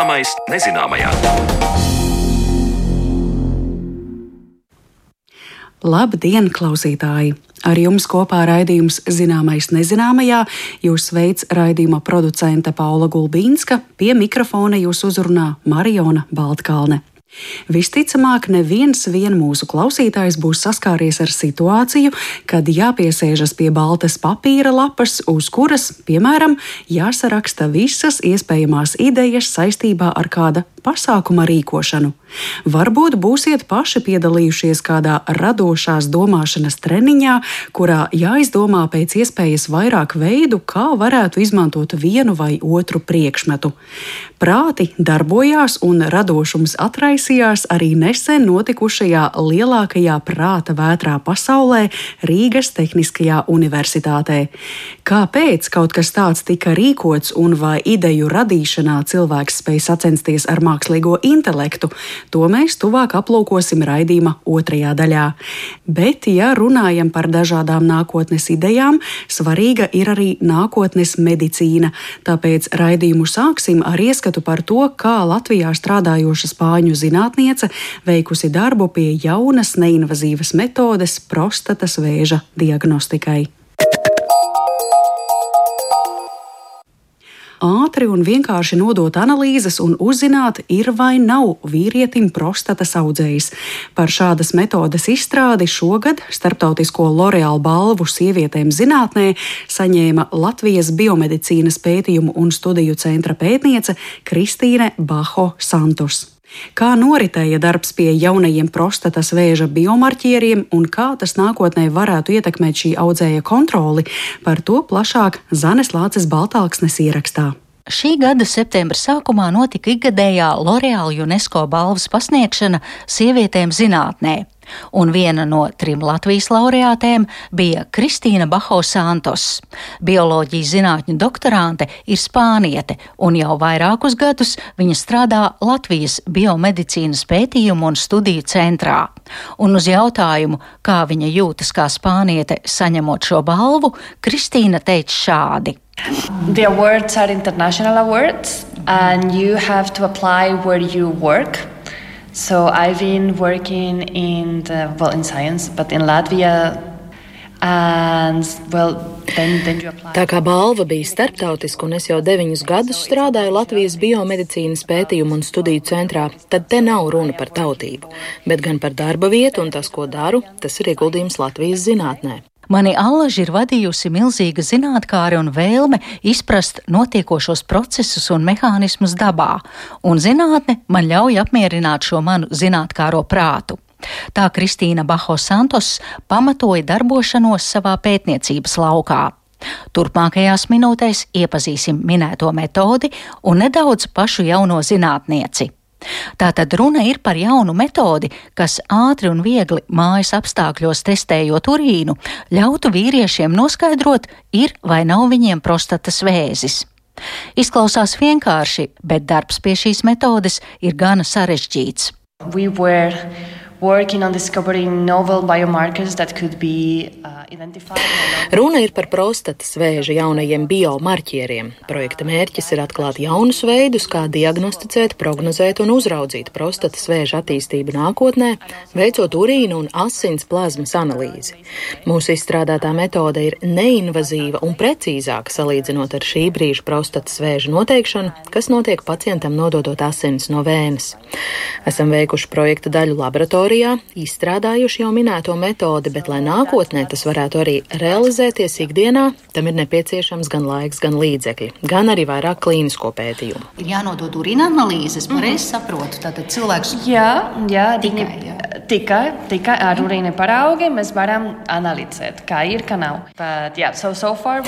Zināmais nezināmajā. Labdien, klausītāji! Ar jums kopā raidījums Zināmais nezināmajā. Jūs veids raidījuma producente Paula Gulbīnska, pie mikrofona jūs uzrunā Mariona Baltkalne. Visticamāk, neviens vien mūsu klausītājs būs saskāries ar situāciju, kad jāpiesēžas pie baltas papīra lapas, uz kuras, piemēram, jāsaraksta visas iespējamās idejas saistībā ar kāda pasākuma rīkošanu. Varbūt būsiet paši piedalījušies kādā radošās domāšanas treniņā, kurā jāizdomā pēc iespējas vairāk veidu, kā varētu izmantot vienu vai otru priekšmetu. Prāti darbojās un radošums atraisījās arī nesen notikušajā lielākajā prāta vētrā pasaulē Rīgas Tehniskajā universitātē. Kāpēc kaut kas tāds tika rīkots un vai ideju radīšanā cilvēks spēj sacensties ar mākslīgo intelektu? To mēs tuvāk aplūkosim raidījuma otrajā daļā. Bet, ja runājam par dažādām nākotnes idejām, svarīga ir arī nākotnes medicīna. Tāpēc raidījumu sāksim ar ieskatu par to, kā Latvijā strādājoša spāņu zinātniece veikusi darbu pie jaunas neinvazīvas metodes prostatas vēža diagnostikai. Ātri un vienkārši nodot analīzes un uzzināt, ir vai nav vīrietim prostatas audzējs. Par šādas metodes izstrādi šogad starptautisko L'Oreal balvu sievietēm zinātnē saņēma Latvijas biomedicīnas pētījumu un studiju centra pētniece Kristīne Baho Santos. Kā noritēja darbs pie jaunajiem prostatas vēža biomarķieriem un kā tas nākotnē varētu ietekmēt šī audzēja kontroli, par to plašāk Zanes Lāces Baltāksnes ierakstā. Šī gada septembra sākumā notika ikgadējā L'Oreal UNESCO balvas pasniegšana sievietēm zinātnē un viena no trim Latvijas laureātēm bija Kristīna Baho Santos. Bioloģijas zinātņu doktorante ir spāniete, un jau vairākus gadus viņa strādā Latvijas biomedicīnas pētījumu un studiju centrā. Un uz jautājumu, kā viņa jūtas kā spāniete saņemot šo balvu, Kristīna teica šādi. The awards are international awards, and you have to apply where you work. So I've been working in the, well in science, but in Latvia. And, well, then, then Tā kā balva bija starptautiska un es jau deviņus gadus strādāju Latvijas biomedicīnas pētījumu un studiju centrā, tad te nav runa par tautību, bet gan par darba vietu un tas, ko daru, tas ir ieguldījums Latvijas zinātnē. Mani allaži ir vadījusi milzīga zinātkāre un vēlme izprast notiekošos procesus un mehānismus dabā, un zinātne man ļauj apmierināt šo manu zinātkāro prātu. Tā Kristīna Baho Santos pamatoja darbošanos savā pētniecības laukā. Turpmākajās minūtēs iepazīsim minēto metodi un nedaudz pašu jauno zinātnieci. Tātad runa ir par jaunu metodi, kas ātri un viegli mājas apstākļos testējot urīnu, ļautu vīriešiem noskaidrot, ir vai nav viņiem prostatas vēzis. Izklausās vienkārši, bet darbs pie šīs metodes ir gana sarežģīts. We were working on discovering novel biomarkers that could be uh, identified. Runa ir par prostatas vēža jaunajiem biomarķieriem. Projekta mērķis ir atklāt jaunus veidus, kā diagnosticēt, prognozēt un uzraudzīt prostatas vēža attīstību nākotnē, veicot urīnu un asins plazmas analīzi. Mūsu izstrādātā metode ir neinvazīva un precīzāka salīdzinot ar šī brīža prostatas vēža noteikšanu, kas notiek pacientam nododot asins no vēnes. Esam veikuši projekta daļu laboratorijā laboratorijā, izstrādājuši jau minēto metodi, bet, lai nākotnē tas varētu arī realizēties ikdienā, tam ir nepieciešams gan laiks, gan līdzekļi, gan arī vairāk klīnisko pētījumu. Ir jānodod urīna analīzes, pareizi mm -hmm. saprotu. Tātad cilvēks jā, jā, tikai, jā. tikai, tikai ar mm -hmm. urīna paraugi mēs varam analizēt, kā ir, kā nav. But, yeah, so, so far,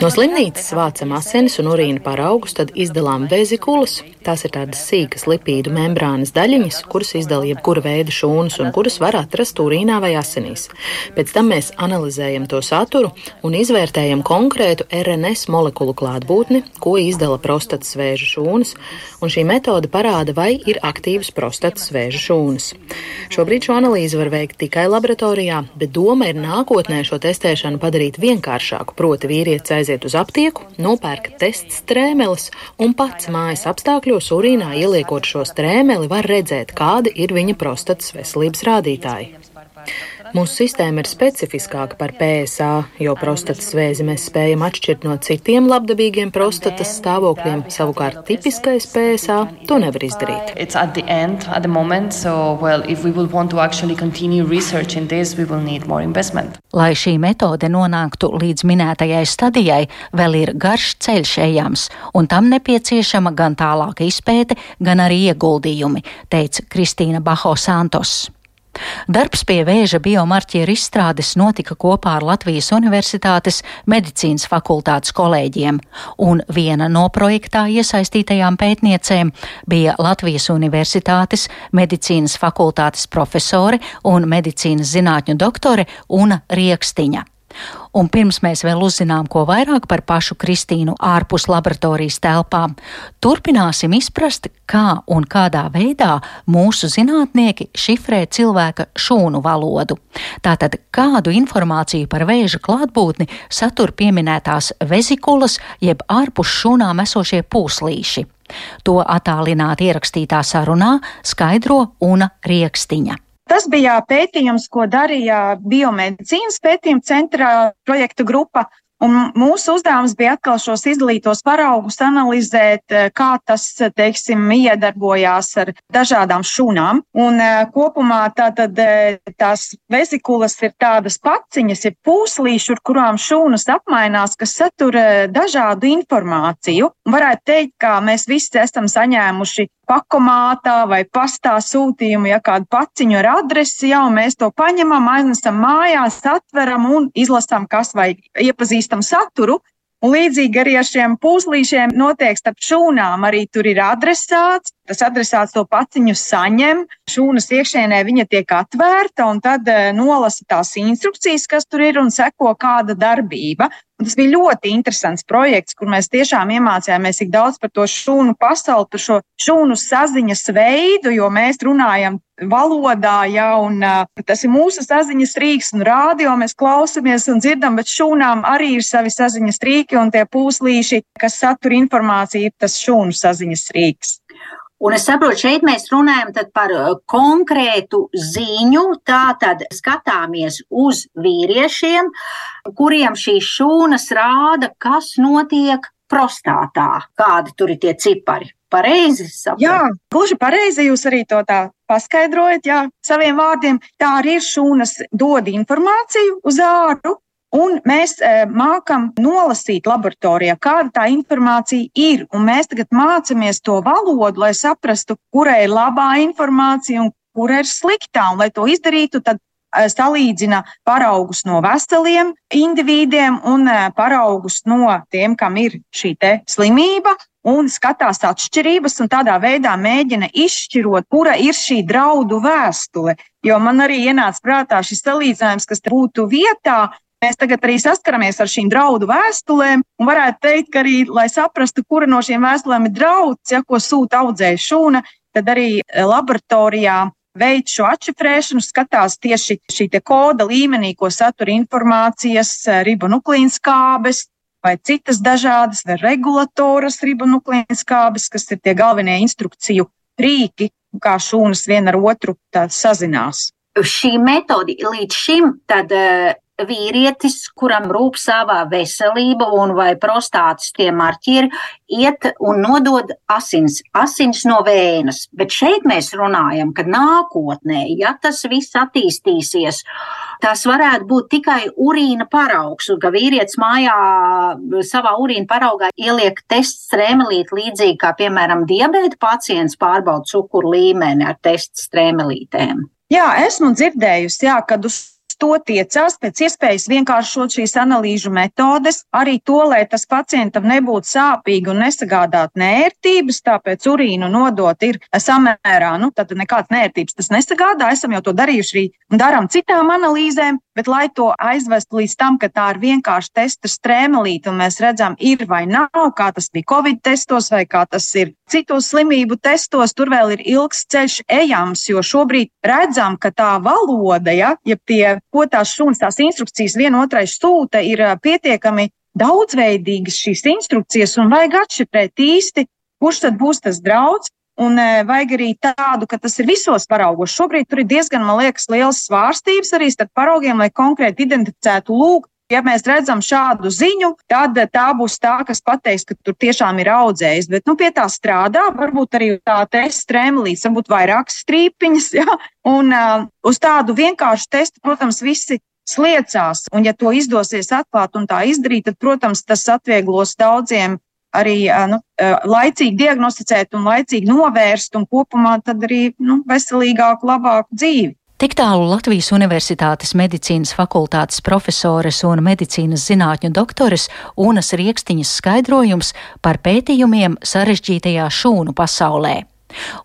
no slimnīcas vācam asinis un urīna paraugus, tad izdalām vezikulas. Tās ir tādas sīkas lipīdu membrānas daļiņas, kuras izdala jebkura veida šūnu šūnas un kuras var atrast urīnā vai asinīs. Pēc tam mēs analizējam to saturu un izvērtējam konkrētu RNS molekulu klātbūtni, ko izdala prostatas vēža šūnas, un šī metode parāda, vai ir aktīvas prostatas vēža šūnas. Šobrīd šo analīzi var veikt tikai laboratorijā, bet doma ir nākotnē šo testēšanu padarīt vienkāršāku. Proti, vīrietis aiziet uz aptieku, nopērk tests strēmeles un pats mājas apstākļos urīnā ieliekot šo strēmeli var redzēt, kādi ir viņa prostatas veselības rādītāji. Mūsu sistēma ir specifiskāka par PSA, jo prostatas vēzi mēs spējam atšķirt no citiem labdabīgiem prostatas stāvokļiem. Savukārt tipiskais PSA to nevar izdarīt. End, moment, so, well, this, Lai šī metode nonāktu līdz minētajai stadijai, vēl ir garš ceļš ejams, un tam nepieciešama gan tālāka izpēte, gan arī ieguldījumi, teica Kristīna Baho Santos. Darbs pie vēža biomarķieru izstrādes notika kopā ar Latvijas Universitātes medicīnas fakultātes kolēģiem, un viena no projektā iesaistītajām pētniecēm bija Latvijas Universitātes medicīnas fakultātes profesore un medicīnas zinātņu doktore Una Riekstiņa. Un pirms mēs vēl uzzinām ko vairāk par pašu Kristīnu ārpus laboratorijas telpām, turpināsim izprast, kā un kādā veidā mūsu zinātnieki šifrē cilvēka šūnu valodu. Tātad, kādu informāciju par vēža klātbūtni satur pieminētās vezikulas jeb ārpus šūnām esošie pūslīši. To attālināti ierakstītā sarunā skaidro Una Riekstiņa. Tas bija pētījums, ko darīja biomedicīnas pētījuma centrā projektu grupa Un mūsu uzdevums bija atkal šos izdalītos paraugus analizēt, eh, kā tas, teiksim, iedarbojās ar dažādām šūnām. Un eh, kopumā tātad eh, tās vesikulas ir tādas paciņas, ir pūslīši, ar kurām šūnas apmainās, kas satur dažādu informāciju. Varētu teikt, ka mēs visi esam saņēmuši pakomātā vai pastā sūtījumu, ja kādu paciņu ar adresi, jau mēs to paņemam, aiznesam mājās, atveram un izlasām, kas vai iepazīstam saturu. Un līdzīgi arī ar šiem pūslīšiem notiek starp šūnām. Arī tur ir adresāts, tas adresāts to paciņu saņem, šūnas iekšēnē viņa tiek atvērta un tad eh, nolasa tās instrukcijas, kas tur ir un seko kāda darbība. Un tas bija ļoti interesants projekts, kur mēs tiešām iemācījāmies tik daudz par to šūnu pasauli, par šo šūnu saziņas veidu, jo mēs runājam valodā, ja, un uh, tas ir mūsu saziņas rīks, un rādio mēs klausamies un dzirdam, bet šūnām arī ir savi saziņas rīki, un tie pūslīši, kas satur informāciju, ir tas šūnu saziņas rīks. Un es saprotu, šeit mēs runājam par uh, konkrētu ziņu. Tā tad skatāmies uz vīriešiem, kuriem šīs šūnas rāda, kas notiek prostātā, kādi tur ir tie cipari. Pareizi saprotu. Jā, gluži pareizi jūs arī to tā paskaidrojat, jā, saviem vārdiem. Tā arī ir šūnas dod informāciju uz āru, Un mēs e, mākam nolasīt laboratorijā, kāda tā informācija ir. Un mēs tagad mācāmies to valodu, lai saprastu, kurai ir labā informācija un kura ir sliktā. Un, lai to izdarītu, tad e, salīdzina paraugus no veseliem indivīdiem un e, paraugus no tiem, kam ir šī slimība. Un skatās atšķirības, un tādā veidā mēģina izšķirot, kura ir šī draudu vēstule. Jo man arī ienāca prātā šis salīdzinājums, kas būtu vietā, Mēs tagad arī saskaramies ar šīm draudu vēstulēm, un varētu teikt, ka arī, lai saprastu, kura no šīm vēstulēm ir drauds, ja ko sūta audzēja šūna, tad arī e, laboratorijā veids šo atšifrēšanu, skatās tieši šī koda līmenī, ko satur informācijas e, ribonuklīnas kābes vai citas dažādas, vai regulatoras ribonuklīnas kābes, kas ir tie galvenie instrukciju rīki, kā šūnas viena ar otru sazinās. Šī metode līdz šim tad, uh, vīrietis, kuram rūp savā veselība un vai prostātas tie marķieri, iet un nodod asins, asins no vēnas. Bet šeit mēs runājam, ka nākotnē, ja tas viss attīstīsies, tas varētu būt tikai urīna paraugs, un ka vīrietis mājā savā urīna paraugā ieliek tests strēmelīt līdzīgi kā, piemēram, diabēta pacients pārbauda cukuru līmeni ar testu strēmelītēm. Jā, esmu dzirdējusi, jā, kad uz to tiecās pēc iespējas vienkāršot šīs analīžu metodes, arī to, lai tas pacientam nebūtu sāpīgi un nesagādāt nērtības, tāpēc urīnu nodot ir samērā, nu, tad nekādas nērtības tas nesagādā, esam jau to darījuši arī darām citām analīzēm, Bet, lai to aizvestu līdz tam, ka tā ir vienkārši testa strēmelīte, un mēs redzam, ir vai nav, kā tas bija Covid testos, vai kā tas ir citos slimību testos, tur vēl ir ilgs ceļš ejams, jo šobrīd redzam, ka tā valoda, ja, ja tie, ko tās šūnas, tās instrukcijas vienotrai sūta, ir pietiekami daudzveidīgas šīs instrukcijas, un vajag atšifrēt īsti, kurš tad būs tas draugs. Un vajag arī tādu, ka tas ir visos paraugos. Šobrīd tur ir diezgan, man liekas, liels svārstības arī starp paraugiem, lai konkrēti identificētu lūk. Ja mēs redzam šādu ziņu, tad tā būs tā, kas pateiks, ka tur tiešām ir audzējis. Bet nu, pie tā strādā, varbūt arī tā testa strēmelītes, varbūt vairākas strīpiņas. Ja? Un uh, uz tādu vienkāršu testu, protams, visi sliecās. Un, ja to izdosies atklāt un tā izdarīt, tad, protams, tas atvieglos daudziem arī nu, laicīgi diagnosticēt un laicīgi novērst, un kopumā tad arī nu, veselīgāku, labāku dzīvi. Tik tālu Latvijas Universitātes medicīnas fakultātes profesores un medicīnas zinātņu doktores Unas Riekstiņas skaidrojums par pētījumiem sarežģītajā šūnu pasaulē.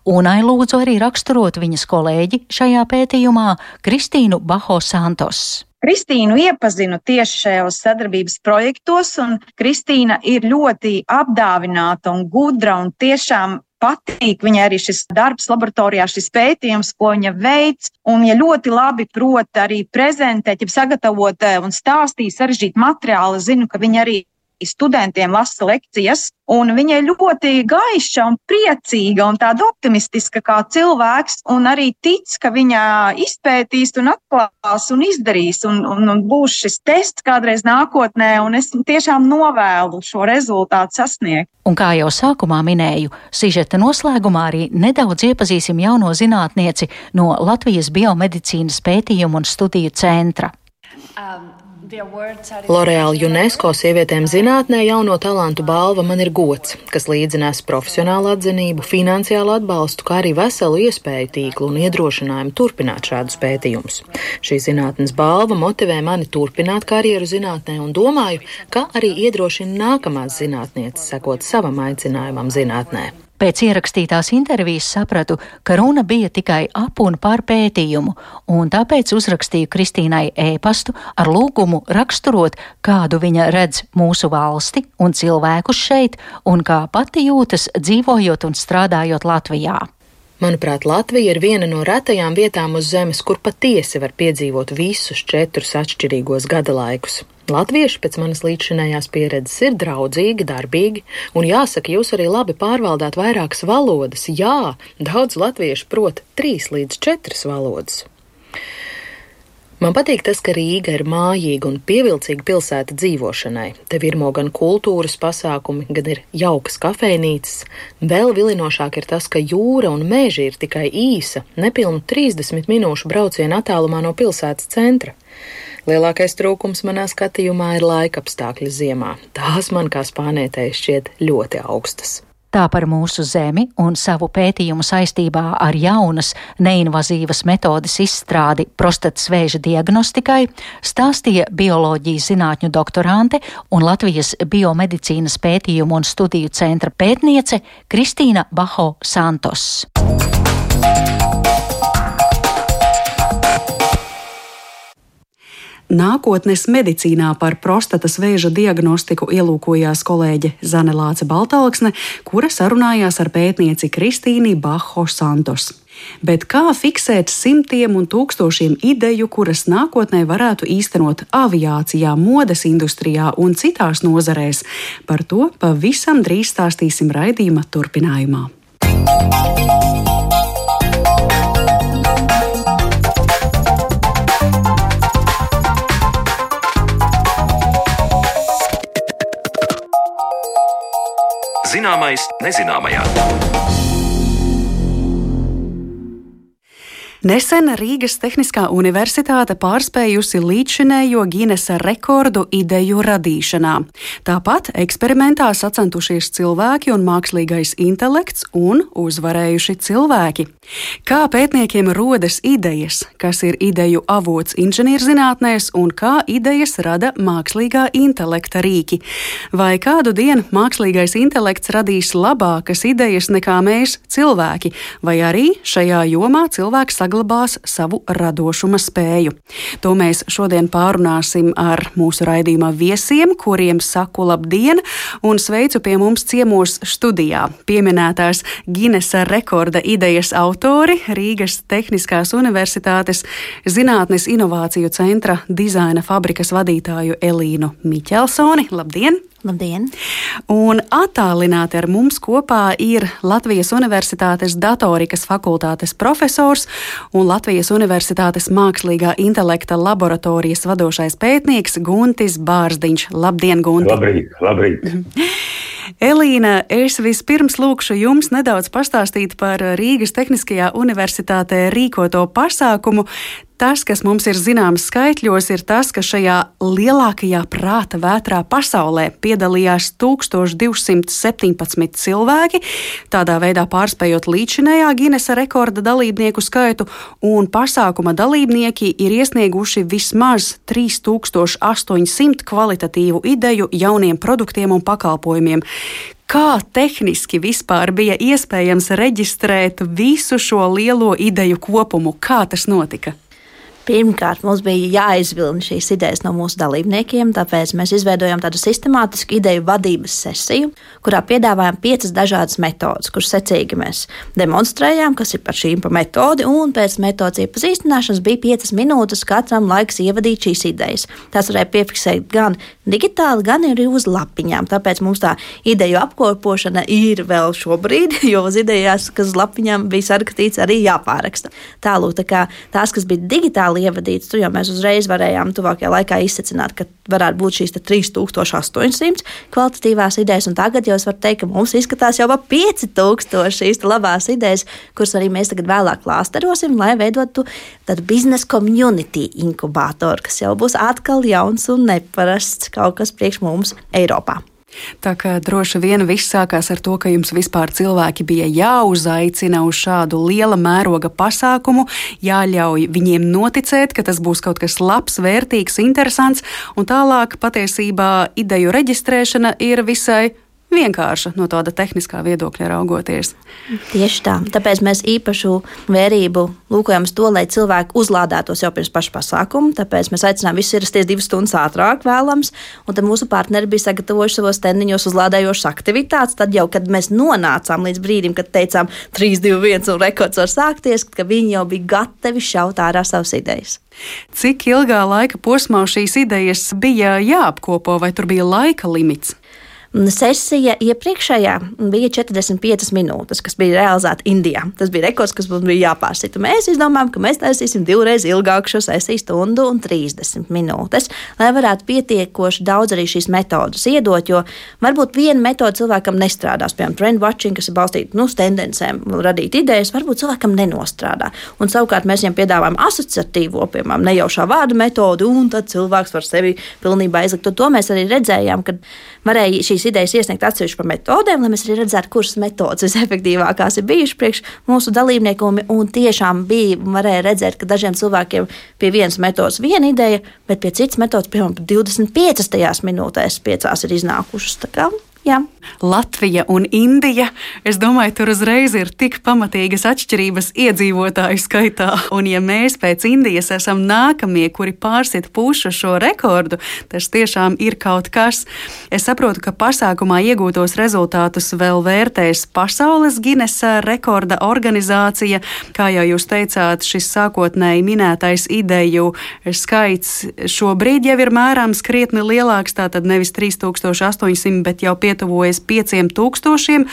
Unai lūdzu arī raksturot viņas kolēģi šajā pētījumā Kristīnu Baho Santos. Kristīnu iepazinu tieši šajos sadarbības projektos, un Kristīna ir ļoti apdāvināta un gudra un tiešām patīk viņai arī šis darbs laboratorijā, šis pētījums, ko viņa veids. Un viņa ļoti labi prot arī prezentēt, ja sagatavot eh, un stāstīt sarežģītu materiālu. Zinu, ka viņa arī studentiem lasa lekcijas, un viņa ir ļoti gaiša un priecīga un tāda optimistiska kā cilvēks, un arī tic, ka viņa izpētīs un atklās un izdarīs, un, un, un būs šis tests kādreiz nākotnē, un es tiešām novēlu šo rezultātu sasniegt. Un kā jau sākumā minēju, sižeta noslēgumā arī nedaudz iepazīsim jauno zinātnieci no Latvijas biomedicīnas pētījumu un studiju centra. Um. L'Oreal UNESCO sievietēm zinātnē jauno talantu balva man ir gods, kas līdzinās profesionālu atzinību, finansiālu atbalstu, kā arī veselu iespēju tīklu un iedrošinājumu turpināt šādus pētījumus. Šī zinātnes balva motivē mani turpināt karjeru zinātnē un domāju, ka arī iedrošina nākamās zinātnieces sekot savam aicinājumam zinātnē. Pēc ierakstītās intervijas sapratu, ka runa bija tikai ap un par pētījumu, un tāpēc uzrakstīju Kristīnai ēpastu ar lūgumu raksturot, kādu viņa redz mūsu valsti un cilvēkus šeit, un kā pati jūtas dzīvojot un strādājot Latvijā. Manuprāt, Latvija ir viena no retajām vietām uz Zemes, kur patiesi var piedzīvot visus četrus atšķirīgos gada laikus. Latvieši pēc manas līdzinājās pieredzes ir draudzīgi, darbīgi, un jāsaka, jūs arī labi pārvaldāt vairākas valodas. Jā, daudz latviešu prot trīs līdz četras valodas. Man patīk tas, ka Rīga ir mājīga un pievilcīga pilsēta dzīvošanai. Te virmo gan kultūras pasākumi, gan ir jaukas kafejnīcas. Vēl vilinošāk ir tas, ka jūra un meži ir tikai īsa, nepilnu 30 minūšu brauciena attālumā no pilsētas centra. Lielākais trūkums manā skatījumā ir laika apstākļi ziemā. Tās man kā spānietei šķiet ļoti augstas. Tā par mūsu zemi un savu pētījumu saistībā ar jaunas, neinvazīvas metodes izstrādi prostatas vēža diagnostikai stāstīja bioloģijas zinātņu doktorante un Latvijas biomedicīnas pētījumu un studiju centra pētniece Kristīna Baho Santos. Nākotnes medicīnā par prostatas vēža diagnostiku ielūkojās kolēģe Zane Lāce Baltāksne, kura sarunājās ar pētnieci Kristīni Baho Santos. Bet kā fiksēt simtiem un tūkstošiem ideju, kuras nākotnē varētu īstenot aviācijā, modes industrijā un citās nozarēs? Par to pavisam drīz stāstīsim raidījuma turpinājumā. Zināmais nezināmajā. Nesen Rīgas Tehniskā universitāte pārspējusi līdzšinējo Ginesa rekordu ideju radīšanā. Tāpat eksperimentā sacentušies cilvēki un mākslīgais intelekts un uzvarējuši cilvēki. Kā pētniekiem rodas idejas, kas ir ideju avots inženierzinātnēs un kā idejas rada mākslīgā intelekta rīki? Vai kādu dienu mākslīgais intelekts radīs labākas idejas nekā mēs, cilvēki, vai arī šajā jomā cilvēks sagatavo saglabās savu radošuma spēju. To mēs šodien pārunāsim ar mūsu raidījuma viesiem, kuriem saku labdien un sveicu pie mums ciemos studijā. Pieminētās Ginesa rekorda idejas autori Rīgas Tehniskās Universitātes Zinātnes Inovāciju centra dizaina fabrikas vadītāju Elīnu Miķelsoni. Labdien! Labdien! Un attālināti ar mums kopā ir Latvijas Universitātes datorikas fakultātes profesors un Latvijas Universitātes mākslīgā intelekta laboratorijas vadošais pētnieks Guntis Bārsdiņš. Labdien, Gunti! Labrīt! labrīt. Elīna, es vispirms lūkšu jums nedaudz pastāstīt par Rīgas Tehniskajā universitātē rīkoto pasākumu tas, kas mums ir zināms skaitļos, ir tas, ka šajā lielākajā prāta vētrā pasaulē piedalījās 1217 cilvēki, tādā veidā pārspējot līdzinējā Ginesa rekorda dalībnieku skaitu, un pasākuma dalībnieki ir iesnieguši vismaz 3800 kvalitatīvu ideju jauniem produktiem un pakalpojumiem kā tehniski vispār bija iespējams reģistrēt visu šo lielo ideju kopumu? Kā tas notika? Pirmkārt, mums bija jāizvilna šīs idejas no mūsu dalībniekiem, tāpēc mēs izveidojām tādu sistemātisku ideju vadības sesiju, kurā piedāvājām piecas dažādas metodes, kuras secīgi mēs demonstrējām, kas ir par šīm pa metodi, un pēc metodas iepazīstināšanas bija piecas minūtes katram laiks ievadīt šīs idejas. Tās varēja piefiksēt gan digitāli, gan arī uz lapiņām. Tāpēc mums tā ideju apkopošana ir vēl šobrīd, jo uz idejās, kas uz lapiņām bija sarakstīts, arī jāpāraksta. Tālūk, tā kā tās, kas bija digitāli, reāli ievadīts. Tur jau mēs uzreiz varējām tuvākajā laikā izsecināt, ka varētu būt šīs 3800 kvalitatīvās idejas. Tagad jau es varu teikt, ka mums izskatās jau ap 5000 šīs labās idejas, kuras arī mēs tagad vēlāk klāsterosim, lai veidotu tādu biznesa community inkubātoru, kas jau būs atkal jauns un neparasts kaut kas priekš mums Eiropā. Tā kā droši vien viss sākās ar to, ka jums vispār cilvēki bija jāuzaicina uz šādu liela mēroga pasākumu, jāļauj viņiem noticēt, ka tas būs kaut kas labs, vērtīgs, interesants, un tālāk patiesībā ideju reģistrēšana ir visai vienkārša no tāda tehniskā viedokļa raugoties. Tieši tā. Tāpēc mēs īpašu vērību lūkojam uz to, lai cilvēki uzlādētos jau pirms paša pasākuma. Tāpēc mēs aicinām visus ierasties divas stundas ātrāk, vēlams. Un tad mūsu partneri bija sagatavojuši savos tendiņos uzlādējošas aktivitātes. Tad jau, kad mēs nonācām līdz brīdim, kad teicām 3, 2, 1 un rekords var sākties, ka viņi jau bija gatavi šaut ārā savas idejas. Cik ilgā laika posmā šīs idejas bija jāapkopo, vai tur bija laika limits? Sesija iepriekšējā bija 45 minūtes, kas bija realizēta Indijā. Tas bija rekords, kas mums bija jāpārsita. Mēs izdomājām, ka mēs taisīsim divreiz ilgāku šo sesiju, stundu un 30 minūtes, lai varētu pietiekoši daudz arī šīs metodas iedot. Jo varbūt viena metode cilvēkam nestrādās, piemēram, trend watching, kas ir balstīta nu, uz tendencēm, radīt idejas, varbūt cilvēkam nenostrādā. Un savukārt mēs viņam piedāvājam asociatīvo, piemēram, nejaušā vārda metodi, un tad cilvēks var sevi pilnībā izlikt. To mēs arī redzējām, kad varēja šīs idejas iesniegt atsevišķi par metodēm, lai mēs arī redzētu, kuras metodas visefektīvākās ir bijušas priekš mūsu dalībniekiem. Un tiešām bija, varēja redzēt, ka dažiem cilvēkiem pie vienas metodas viena ideja, bet pie citas metodas, piemēram, 25 minūtēs piecās ir iznākušas. Jā. Latvija un Indija. Es domāju, tur uzreiz ir tik pamatīgas atšķirības iedzīvotāju skaitā. Un, ja mēs pēc Indijas esam nākamie, kuri pārsit pušu šo rekordu, tas tiešām ir kaut kas. Es saprotu, ka pasākumā iegūtos rezultātus vēl vērtēs Pasaules Ginesa rekorda organizācija. Kā jau jūs teicāt, šis sākotnēji minētais ideju skaits šobrīd jau ir mērāms krietni lielāks, tātad nevis 3800, bet jau 5000 pietuvojas 5000,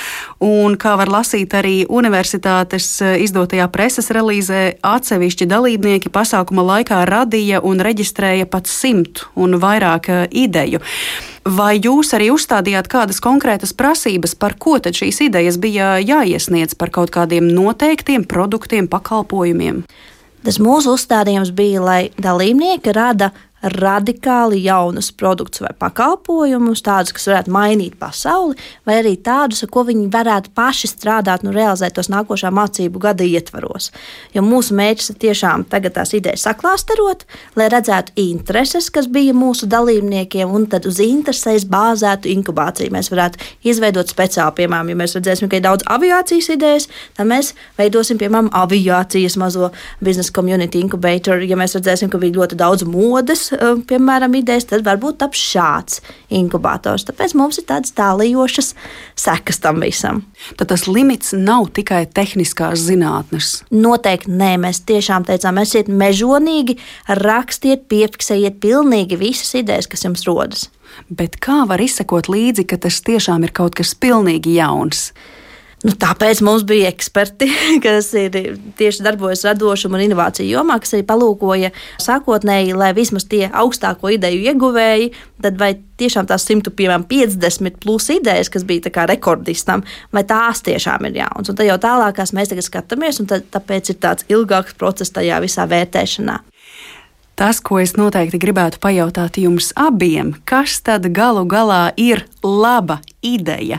un, kā var lasīt arī universitātes eh, izdotajā preses relīzē, atsevišķi dalībnieki pasākuma laikā radīja un reģistrēja pat simt un vairāk eh, ideju. Vai jūs arī uzstādījāt kādas konkrētas prasības, par ko tad šīs idejas bija jāiesniedz par kaut kādiem noteiktiem produktiem, pakalpojumiem? Tas mūsu uzstādījums bija, lai dalībnieki rada radikāli jaunus produktus vai pakalpojumus, tādus, kas varētu mainīt pasauli, vai arī tādus, ar ko viņi varētu paši strādāt un realizēt tos nākošā mācību gada ietvaros. Jo mūsu mērķis ir tiešām tagad tās idejas saklāsterot, lai redzētu intereses, kas bija mūsu dalībniekiem, un tad uz interesēs bāzētu inkubāciju. Mēs varētu izveidot speciāli, piemēram, ja mēs redzēsim, ka ir daudz aviācijas idejas, tad mēs veidosim, piemēram, aviācijas mazo biznesa community incubator. Ja mēs redzēsim, ka bija ļoti daudz modes, piemēram, idejas, tad varbūt taps šāds inkubators. Tāpēc mums ir tādas tālajošas sekas tam visam. Tad tas limits nav tikai tehniskās zinātnes. Noteikti nē, mēs tiešām teicām, esiet mežonīgi, rakstiet, piefiksējiet pilnīgi visas idejas, kas jums rodas. Bet kā var izsekot līdzi, ka tas tiešām ir kaut kas pilnīgi jauns? Nu, tāpēc mums bija eksperti, kas ir tieši darbojas radošuma un inovāciju jomā, kas arī palūkoja sākotnēji, lai vismaz tie augstāko ideju ieguvēji, tad vai tiešām tās 150 plus idejas, kas bija rekordistam, vai tās tiešām ir jaunas. Un tad jau tālākās mēs tagad skatāmies, un tad, tāpēc ir tāds ilgāks process tajā visā vērtēšanā. Tas, ko es noteikti gribētu pajautāt jums abiem, kas tad galu galā ir laba ideja?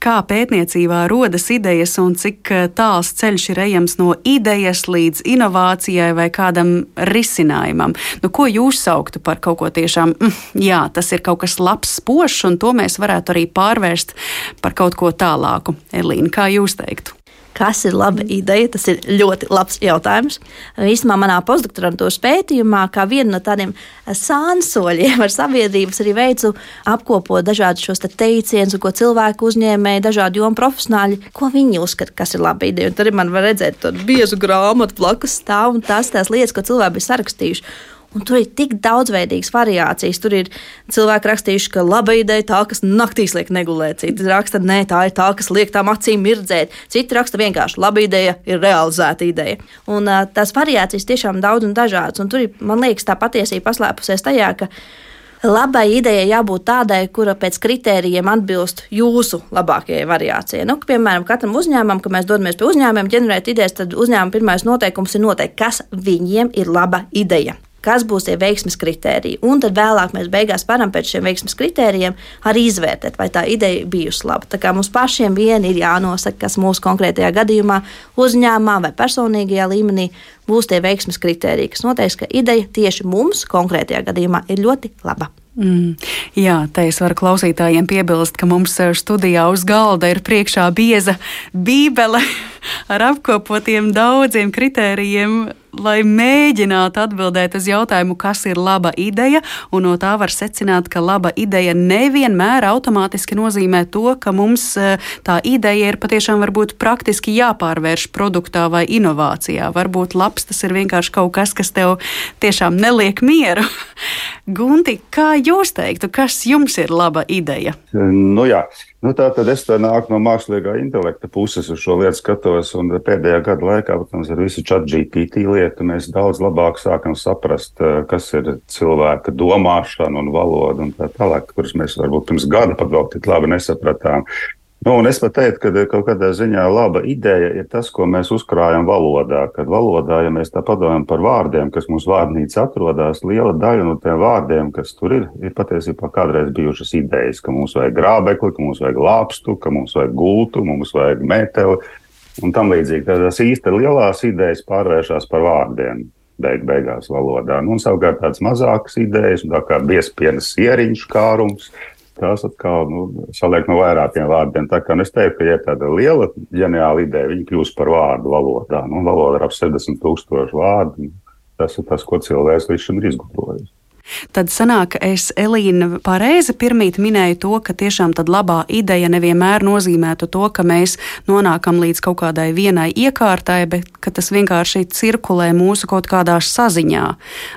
Kā pētniecībā rodas idejas un cik eh, tāls ceļš ir ejams no idejas līdz inovācijai vai kādam risinājumam? Nu, ko jūs sauktu par kaut ko tiešām, mm, jā, tas ir kaut kas labs, spožs, un to mēs varētu arī pārvērst par kaut ko tālāku? Elīna, kā jūs teiktu? Kas ir laba ideja? Tas ir ļoti labs jautājums. Īsumā manā postdoktorantūras pētījumā, kā vienu no tādiem sānsoļiem ar sabiedrības, arī veicu apkopot dažādus šos te teicienus, ko cilvēku uzņēmēji, dažādi jomu profesionāļi, ko viņi uzskata, kas ir laba ideja. Un tad man var redzēt tādu biezu grāmatu blakus stāv un tās tās lietas, ko cilvēki bija sarakstījuši. Un tur ir tik daudzveidīgas variācijas. Tur ir cilvēki rakstījuši, ka laba ideja tā, kas naktīs liek negulēt. Citi raksta, nē, tā ir tā, kas liek tām acīm mirdzēt. Citi raksta vienkārši, laba ideja ir realizēta ideja. Un tās variācijas tiešām daudz un dažādas. Un tur ir, man liekas, tā patiesība paslēpusies tajā, ka labai idejai jābūt tādai, kura pēc kritērijiem atbilst jūsu labākajai variācijai. Nu, piemēram, katram uzņēmumam, kad mēs dodamies pie uzņēmumiem, ģenerēt idejas, tad uzņēmuma pirmais noteikums ir noteikt, kas viņiem ir laba ideja kas būs tie veiksmes kritēriji. Un tad vēlāk mēs beigās varam pēc šiem veiksmes kritērijiem arī izvērtēt, vai tā ideja bijusi laba. Tā kā mums pašiem vien ir jānosaka, kas mūsu konkrētajā gadījumā, uzņēmumā vai personīgajā līmenī būs tie veiksmes kritēriji, kas noteiks, ka ideja tieši mums konkrētajā gadījumā ir ļoti laba. Mm, jā, te es varu klausītājiem piebilst, ka mums eh, studijā uz galda ir priekšā bieza bībele ar apkopotiem daudziem kritērijiem, lai mēģinātu atbildēt uz jautājumu, kas ir laba ideja, un no tā var secināt, ka laba ideja nevienmēr automātiski nozīmē to, ka mums eh, tā ideja ir patiešām varbūt praktiski jāpārvērš produktā vai inovācijā. Varbūt labs tas ir vienkārši kaut kas, kas tev tiešām neliek mieru. Gunti, kā jūs teiktu, kas jums ir laba ideja? Nu, jā. Nu, tā tad es tā nāku no mākslīgā intelekta puses uz šo lietu skatos, pēdējā gada laikā, protams, ar visu chat GPT lietu mēs daudz labāk sākam saprast, eh, kas ir cilvēka domāšana un valoda un tā tālāk, kuras mēs varbūt pirms gada pat vēl tik labi nesapratām. Nu, es pat teiktu, ka kaut kādā ziņā laba ideja ir tas, ko mēs uzkrājam valodā. Kad valodā, ja mēs tā padomājam par vārdiem, kas mūsu vārnīcā atrodas, liela daļa no tiem vārdiem, kas tur ir, ir patiesībā kādreiz bijušas idejas, ka mums vajag grābekli, ka mums vajag lāpstu, ka mums vajag gultu, mums vajag meteli un tam līdzīgi. Tādās īsti lielās idejas pārvēršas par vārdiem. Beig, beigās valodā. Nu, un savukārt tādas mazākas idejas, tā kā biezpienas ieriņš kārums, tās atkal nu, saliek no vairākiem vārdiem. Tā kā nu, es teiktu, ka, ja tāda liela ģeniāla ideja, viņa kļūst par vārdu valodā. Nu, valoda ir ap 70 tūkstoši vārdu. Tas ir tas, ko cilvēks līdz šim ir izgudrojis. Tad sanāk, es Elīna pareizi pirmīt minēju to, ka tiešām tad labā ideja nevienmēr nozīmētu to, ka mēs nonākam līdz kaut kādai vienai iekārtai, bet ka tas vienkārši cirkulē mūsu kaut kādā saziņā.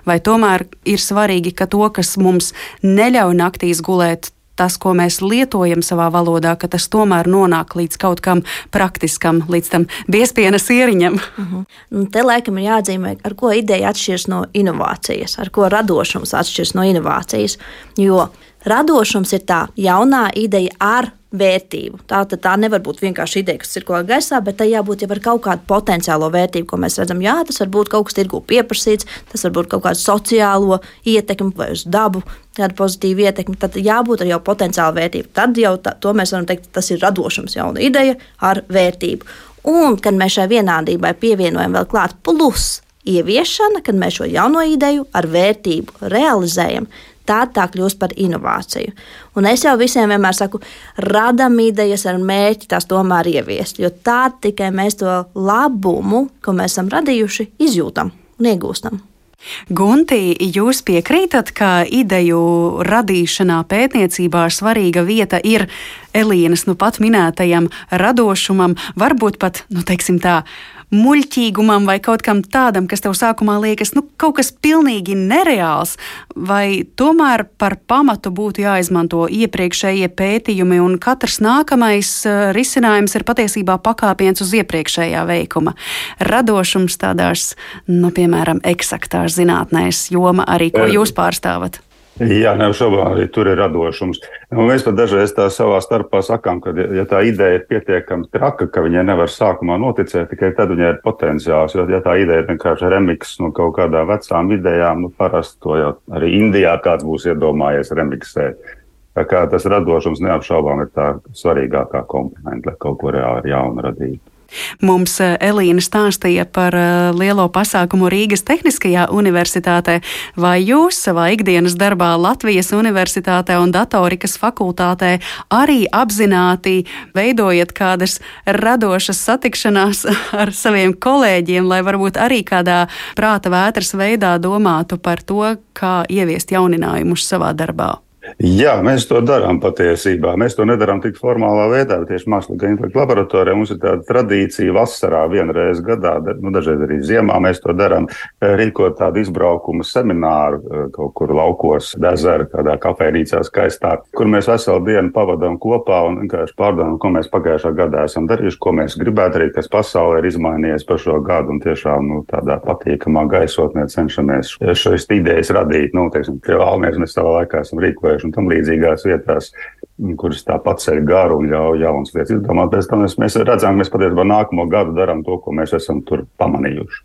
Vai tomēr ir svarīgi, ka to, kas mums neļauj naktīs gulēt, tas, ko mēs lietojam savā valodā, ka tas tomēr nonāk līdz kaut kam praktiskam, līdz tam biezpienas ieriņam. Uh mhm. -huh. Nu, te laikam ir jāatzīmē, ar ko ideja atšķiras no inovācijas, ar ko radošums atšķiras no inovācijas. Jo radošums ir tā jaunā ideja ar vērtību. Tā, tā nevar būt vienkārši ideja, kas cirkulē gaisā, bet tai jābūt jau ar kaut kādu potenciālo vērtību, ko mēs redzam. Jā, tas var būt kaut kas tirgu pieprasīts, tas var būt kaut kāda sociālo ietekme vai uz dabu, kāda pozitīva ietekme. Tad jābūt ar jau potenciālu vērtību. Tad jau tā, to mēs varam teikt, tas ir radošums, jauna ideja ar vērtību. Un, kad mēs šai vienādībai pievienojam vēl klāt plus ieviešana, kad mēs šo jauno ideju ar vērtību realizējam, tad tā kļūst par inovāciju. Un es jau visiem vienmēr saku, radam idejas ar mērķi tās tomēr ieviest, jo tā tikai mēs to labumu, ko mēs esam radījuši, izjūtam un iegūstam. Gunti, jūs piekrītat, ka ideju radīšanā, pētniecībā svarīga vieta ir Elīnas nu pat minētajam radošumam, varbūt pat, nu, teiksim tā, muļķīgumam vai kaut kam tādam, kas tev sākumā liekas, nu, kaut kas pilnīgi nereāls, vai tomēr par pamatu būtu jāizmanto iepriekšējie pētījumi, un katrs nākamais uh, risinājums ir patiesībā pakāpiens uz iepriekšējā veikuma. Radošums tādās, nu, piemēram, eksaktās zinātnēs, joma arī, ko jūs pārstāvat. Jā, neapšaubām arī tur ir radošums. Un mēs pat dažreiz tā savā starpā sakām, ka, ja tā ideja ir pietiekami traka, ka viņai nevar sākumā noticēt, tikai tad viņai ir potenciāls. Jo, ja tā ideja ir vienkārši remiks no kaut kādām vecām idejām, nu, parasti to jau arī Indijā kāds būs iedomājies remiksēt. Tā kā tas radošums neapšaubām ir tā svarīgākā komponente, lai kaut ko reāli jaunu radītu. Mums eh, Elīna stāstīja par eh, lielo pasākumu Rīgas Tehniskajā universitātē. Vai jūs savā ikdienas darbā Latvijas Universitātē un datorikas fakultātē arī apzināti veidojat kādas radošas satikšanās ar saviem kolēģiem, lai varbūt arī kādā prāta vētras veidā domātu par to, kā ieviest jauninājumus savā darbā? Jā, mēs to darām patiesībā. Mēs to nedarām tik formālā veidā, bet tieši mākslīgā intelekta laboratorijā mums ir tāda tradīcija vasarā vienreiz gadā, nu, dažreiz arī ziemā mēs to darām, eh, rīkot tādu izbraukumu semināru eh, kaut kur laukos, dezera, kādā kafejnīcā skaistā, kur mēs veselu dienu pavadām kopā un vienkārši pārdomājam, ko mēs pagājušā gadā esam darījuši, ko mēs gribētu darīt, kas pasaulē ir izmainījies par šo gadu un tiešām nu, tādā patīkamā gaisotnē cenšamies šīs idejas radīt. Nu, teiksim, pie Valmieras mēs savā laikā esam rīkojuši Latviešu un tam līdzīgās vietās, kuras tāpat ceļ garu un ļauj jaunas lietas izdomāt. Pēc tam mēs, mēs redzam, mēs patiesībā nākamo gadu darām to, ko mēs esam tur pamanījuši.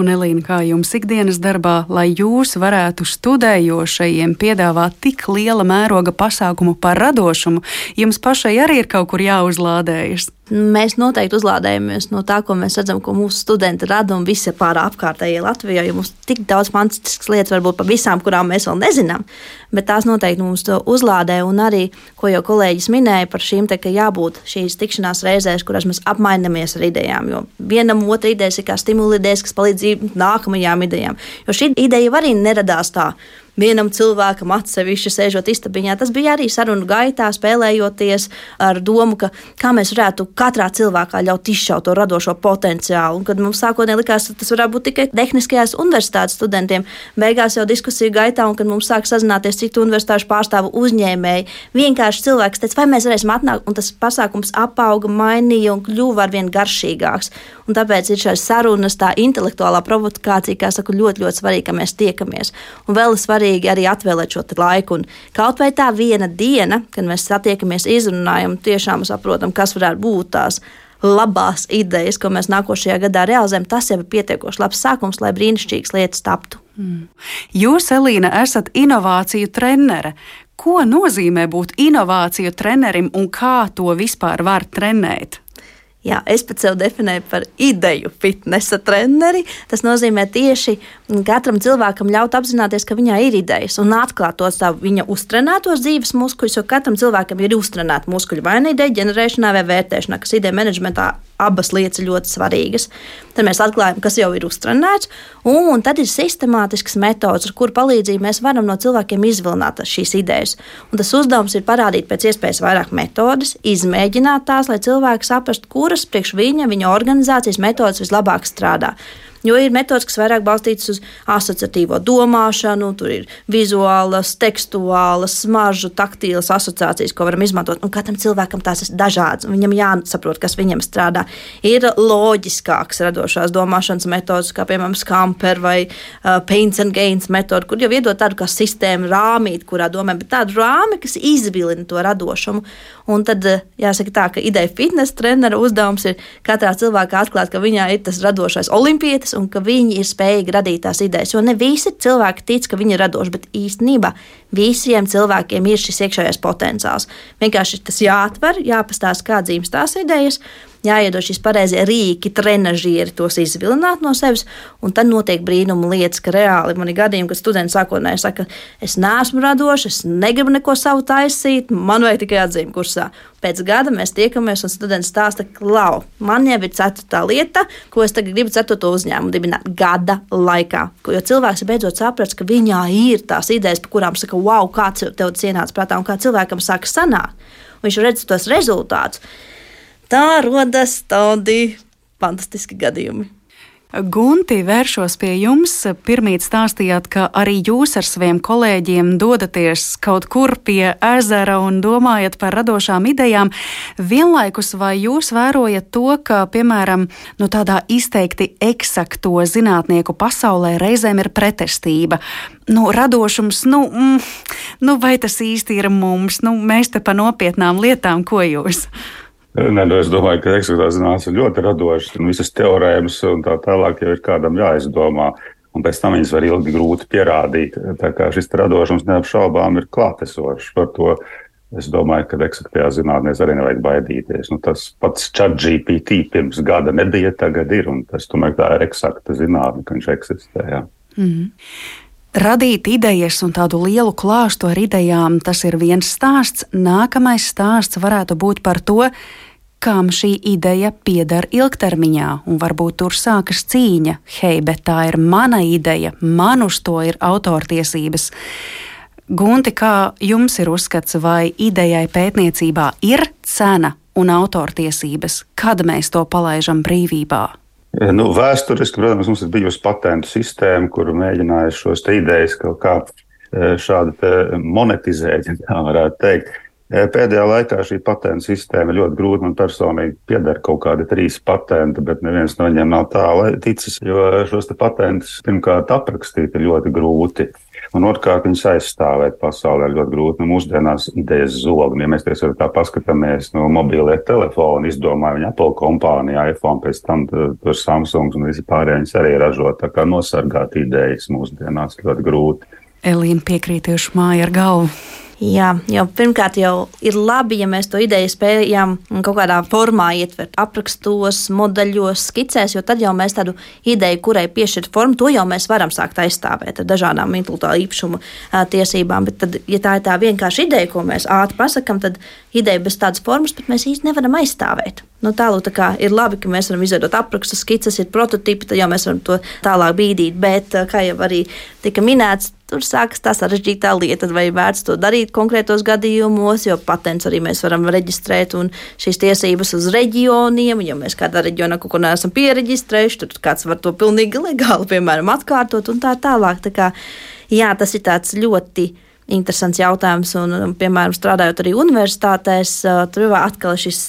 Un, Elīna, kā jums ikdienas darbā, lai jūs varētu studējošajiem piedāvāt tik liela mēroga pasākumu par radošumu, jums pašai arī ir kaut kur jāuzlādējas? Mēs noteikti uzlādējamies no tā, ko mēs redzam, ko mūsu studenti rada un visi pārā apkārtējie Latvijā. Jo mums tik daudz fantastiskas lietas, varbūt par visām, kurām mēs vēl nezinām, bet tās noteikti mums to uzlādē. Un arī, ko jau kolēģis minēja par šīm, te, ka jābūt šīs tikšanās reizēs, kurās mēs apmainamies ar idejām. Jo vienam otru idejas ir kā stimuli idejas, kas palīdz nākamajām idejām. Jo šī ideja arī neradās tā vienam cilvēkam atsevišķi sēžot istabiņā. Tas bija arī sarunu gaitā, spēlējoties ar domu, ka kā mēs varētu katrā cilvēkā ļaut izšaut to radošo potenciālu. Un, kad mums sākotnēji likās, ka tas varētu būt tikai tehniskajās universitātes studentiem, beigās jau diskusiju gaitā, un kad mums sāk sazināties citu universitāšu pārstāvu uzņēmēji, vienkārši cilvēks teica, vai mēs varēsim atnākt, un tas pasākums apauga, mainīja un kļuva arvien garšīgāks. Un tāpēc ir šīs sarunas, tā intelektuālā provokācija, kā saku, ļoti, ļoti svarīga, ka mēs tiekamies. Un vēl ir svarīgi arī atvēlēt šo laiku. Un kaut vai tā viena diena, kad mēs satiekamies, izrunājam, tiešām saprotam, kas varētu būt tās labās idejas, ko mēs nākošajā gadā realizējam, tas jau ir pietiekoši labs sākums, lai brīnišķīgas lietas taptu. Mm. Jūs, Elīna, esat inovāciju trenere. Ko nozīmē būt inovāciju trenerim un kā to vispār var trenēt? Jā, es pats sev definēju par ideju fitnesa treneri. Tas nozīmē tieši katram cilvēkam ļaut apzināties, ka viņā ir idejas un atklāt to savu viņa uztrenētos dzīves muskuļus, jo katram cilvēkam ir uztrenēta muskuļu vai nu ideja ģenerēšanā vai vērtēšanā, kas ideja menedžmentā abas lietas ir ļoti svarīgas. Tad mēs atklājam, kas jau ir uztrenēts, un tad ir sistemātisks metods, ar kuru palīdzību mēs varam no cilvēkiem izvilināt šīs idejas. Un tas uzdevums ir parādīt pēc iespējas vairāk metodes, izmēģināt tās, lai cilvēki saprastu, kuras priekš viņa, viņa organizācijas metodas vislabāk strādā. Jo ir metodas, kas vairāk balstītas uz asociatīvo domāšanu, tur ir vizuālas, tekstuālas, smaržu, taktīlas asociācijas, ko varam izmantot. Un katram cilvēkam tās ir dažādas, un viņam jāsaprot, kas viņam strādā. Ir loģiskāks radošās domāšanas metodas, kā piemēram Skamper vai uh, Paints and Gains metoda, kur jau iedod tādu kā sistēmu rāmīt, kurā domā, bet tādu rāmi, kas izvilina to radošumu. Un tad jāsaka tā, ka ideja fitnesa trenera uzdevums ir katrā cilvēkā atklāt, ka viņā ir tas radošais olimpietis un ka viņi ir spējīgi radīt tās idejas. Jo ne visi cilvēki tic, ka viņi ir radoši, bet īstenībā visiem cilvēkiem ir šis iekšējais potenciāls. Vienkārši tas jāatver, jāpastāsta, kā dzīves tās idejas, jāiedod šīs pareizie rīki, trenižieri tos izvilināt no sevis, un tad notiek brīnuma lietas, ka reāli man ir gadījumi, kad studenti sākotnēji saka, es neesmu radošs, es negribu neko savu taisīt, man vajag tikai atzīmi kursā. Pēc gada mēs tiekamies, un students stāsta, ka, lau, man jau ir ceturtā lieta, ko es tagad gribu ceturto uzņēmumu dibināt gada laikā. Jo cilvēks beidzot saprast, ka viņā ir tās idejas, par kurām saka, wow, kāds tev tas ienāca prātā, un kā cilvēkam sāk sanākt. Viņš redz tos rezultātus tā rodas tādi fantastiski gadījumi. Gunti, vēršos pie jums. Pirmīt stāstījāt, ka arī jūs ar saviem kolēģiem dodaties kaut kur pie ezera un domājat par radošām idejām. Vienlaikus vai jūs vērojat to, ka, piemēram, nu, tādā izteikti eksakto zinātnieku pasaulē reizēm ir pretestība? Nu, radošums, nu, mm, nu, vai tas īsti ir mums? Nu, mēs te pa nopietnām lietām, ko jūs? Nē, nu es domāju, ka eksaktā zinātnē ir ļoti radošas un visas teorēmas un tā tālāk jau ir kādam jāizdomā. Un pēc tam viņas var ilgi grūti pierādīt. Tā kā šis radošums neapšaubām ir klātesošs. Par to es domāju, ka eksaktajā zinātnē arī nevajag baidīties. Nu, tas pats chat GPT pirms gada nebija, tagad ir. Tas, tomēr, tā ir eksakta zinātne, ka viņš eksistē. Jā. Mm. Radīt idejas un tādu lielu klāstu ar idejām, tas ir viens stāsts. Nākamais stāsts varētu būt par to, kam šī ideja pieder ilgtermiņā, un varbūt tur sākas cīņa. Hei, bet tā ir mana ideja, man uz to ir autortiesības. Gunti, kā jums ir uzskats, vai idejai pētniecībā ir cena un autortiesības, kad mēs to palaidām brīvībā? Nu, vēsturiski, protams, mums ir bijusi patentu sistēma, kur mēģināja šos idejas kaut kā e, šādi monetizēt, ja tā varētu teikt. Pēdējā laikā šī patentu sistēma ļoti grūta. Man personīgi pieder kaut kādi trīs patenti, bet neviens no viņiem nav tālu ticis, jo šos patentus pirmkārt aprakstīt ir ļoti grūti. Un otrkārt, viņas aizstāvēt pasaulē ir ļoti grūti. Nu, mūsdienās idejas zog. Ja mēs tiešām tā paskatāmies, no mobilie telefoni izdomāja viņa Apple kompānija, iPhone, pēc tam tur Samsung un visi pārējie arī ražo. Tā kā nosargāt idejas mūsdienās ļoti grūti. Elīna piekrītieši māja ar galvu. Jā, jau pirmkārt, jau ir labi, ja mēs to ideju spējam kaut kādā formā ietvert, aprakstos, modeļos, skicēs, jo tad jau mēs tādu ideju, kurai piešķirt formu, to jau mēs varam sākt aizstāvēt ar dažādām intelektuālā īpašuma tiesībām. Bet, tad, ja tā ir tā vienkārši ideja, ko mēs ātri pasakām, tad ideja bez tādas formas pat mēs īsti nevaram aizstāvēt. Nu, tālāk tā kā, ir labi, ka mēs varam izveidot aprakstus, skices, ir prototypi, tad jau mēs varam to tālāk bīdīt. Bet, kā jau arī tika minēts, tur sākas tā sarežģītā lieta, vai vērts to darīt konkrētos gadījumos, jo patents arī mēs varam reģistrēt un šīs tiesības uz reģioniem. Ja mēs kādā reģionā kaut ko neesam pieregistrējuši, tad kāds var to pilnīgi legāli, piemēram, atkārtot un tā tālāk. Tā kā, jā, tas ir tāds ļoti interesants jautājums. Un, um, piemēram, strādājot arī universitātēs, uh, tur atkal šis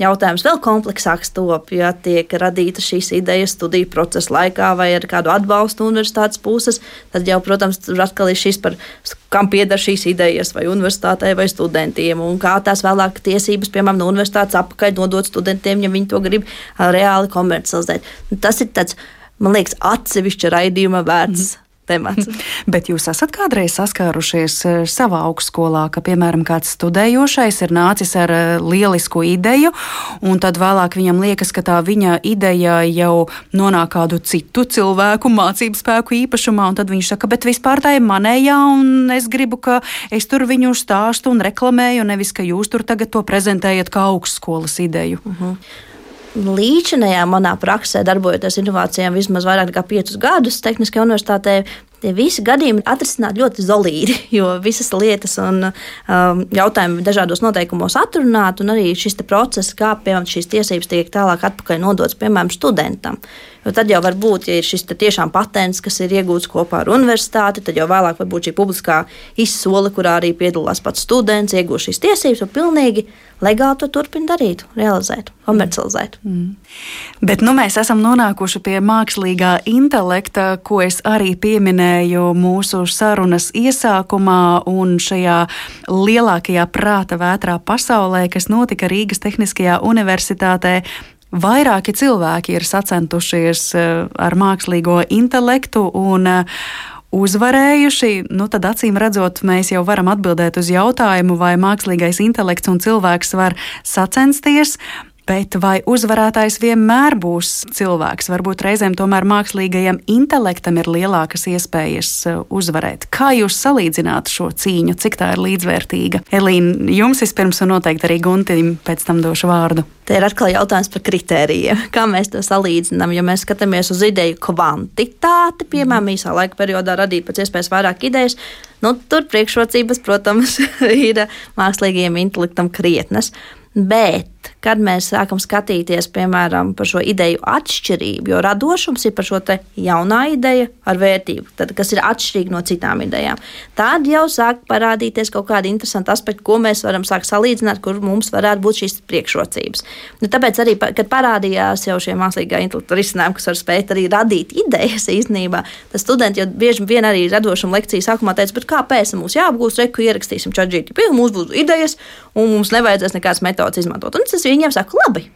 jautājums vēl kompleksāks top, ja tiek radīta šīs idejas studiju procesa laikā vai ar kādu atbalstu universitātes puses. Tad jau, protams, tur atkal ir šis par kam pieder šīs idejas, vai universitātei, vai studentiem, un kā tās vēlāk tiesības, piemēram, no universitātes apakaļ nodot studentiem, ja viņi to grib uh, reāli komercializēt. Tas ir tāds, man liekas, atsevišķa raidījuma vērts. Mm temats. Bet jūs esat kādreiz saskārušies eh, savā augstskolā, ka, piemēram, kāds studējošais ir nācis ar eh, lielisku ideju, un tad vēlāk viņam liekas, ka tā viņa ideja jau nonāk kādu citu cilvēku mācību spēku īpašumā, un tad viņš saka, bet vispār tā ir manējā, un es gribu, ka es tur viņu stāstu un reklamēju, nevis, ka jūs tur tagad to prezentējat kā augstskolas ideju. Uh mhm. -huh. Līdzinējā manā praksē, darbojoties inovācijām vismaz vairāk nekā piecus gadus Tehniskajā universitātē, tie visi gadījumi ir atrisināti ļoti zolīdi, jo visas lietas un um, jautājumi dažādos noteikumos atrunāti, un arī šis process, kā piemēram šīs tiesības tiek tālāk atpakaļ nodots piemēram studentam. Jo tad jau var būt, ja ir šis tiešām patents, kas ir iegūts kopā ar universitāti, tad jau vēlāk var būt šī publiskā izsole, kurā arī piedalās pats students, iegūst šīs tiesības un pilnīgi legāli to turpina darīt, realizēt, komercializēt. Mm. Bet nu, mēs esam nonākuši pie mākslīgā intelekta, ko es arī pieminēju mūsu sarunas iesākumā un šajā lielākajā prāta vētrā pasaulē, kas notika Rīgas Tehniskajā universitātē. Vairāki cilvēki ir sacentušies eh, ar mākslīgo intelektu un eh, uzvarējuši, nu tad acīm redzot, mēs jau varam atbildēt uz jautājumu, vai mākslīgais intelekts un cilvēks var sacensties. Bet vai uzvarētājs vienmēr būs cilvēks? Varbūt reizēm tomēr mākslīgajam intelektam ir lielākas iespējas uh, uzvarēt. Kā jūs salīdzināt šo cīņu, cik tā ir līdzvērtīga? Elīna, jums vispirms un noteikti arī Guntim pēc tam došu vārdu. Te ir atkal jautājums par kritērijiem. Kā mēs to salīdzinām? Ja mēs skatāmies uz ideju kvantitāti, piemēram, īsā laika periodā radīt pēc iespējas vairāk idejas, nu, tur priekšrocības, protams, ir mākslīgajiem intelektam krietnes. Bet kad mēs sākam skatīties piemēram par šo ideju atšķirību, jo radošums ir par šo jaunā ideja ar vērtību, tad, kas ir atšķirīga no citām idejām, tad jau sāk parādīties kaut kādi interesanti aspekti, ko mēs varam sākt salīdzināt, kur mums varētu būt šīs priekšrocības. Nu, tāpēc arī, kad parādījās jau šie mākslīgā intelekta risinājumi, kas var spēt arī radīt idejas īstenībā, tad studenti jau bieži vien arī radošuma lekcijas sākumā teica, kāpēc mums jāapgūst, reku ierakstīsim ChatGPT, mums būs idejas, un mums nevajadzēs nekādas metodas izmantot. Un tas viņiem saka, labi.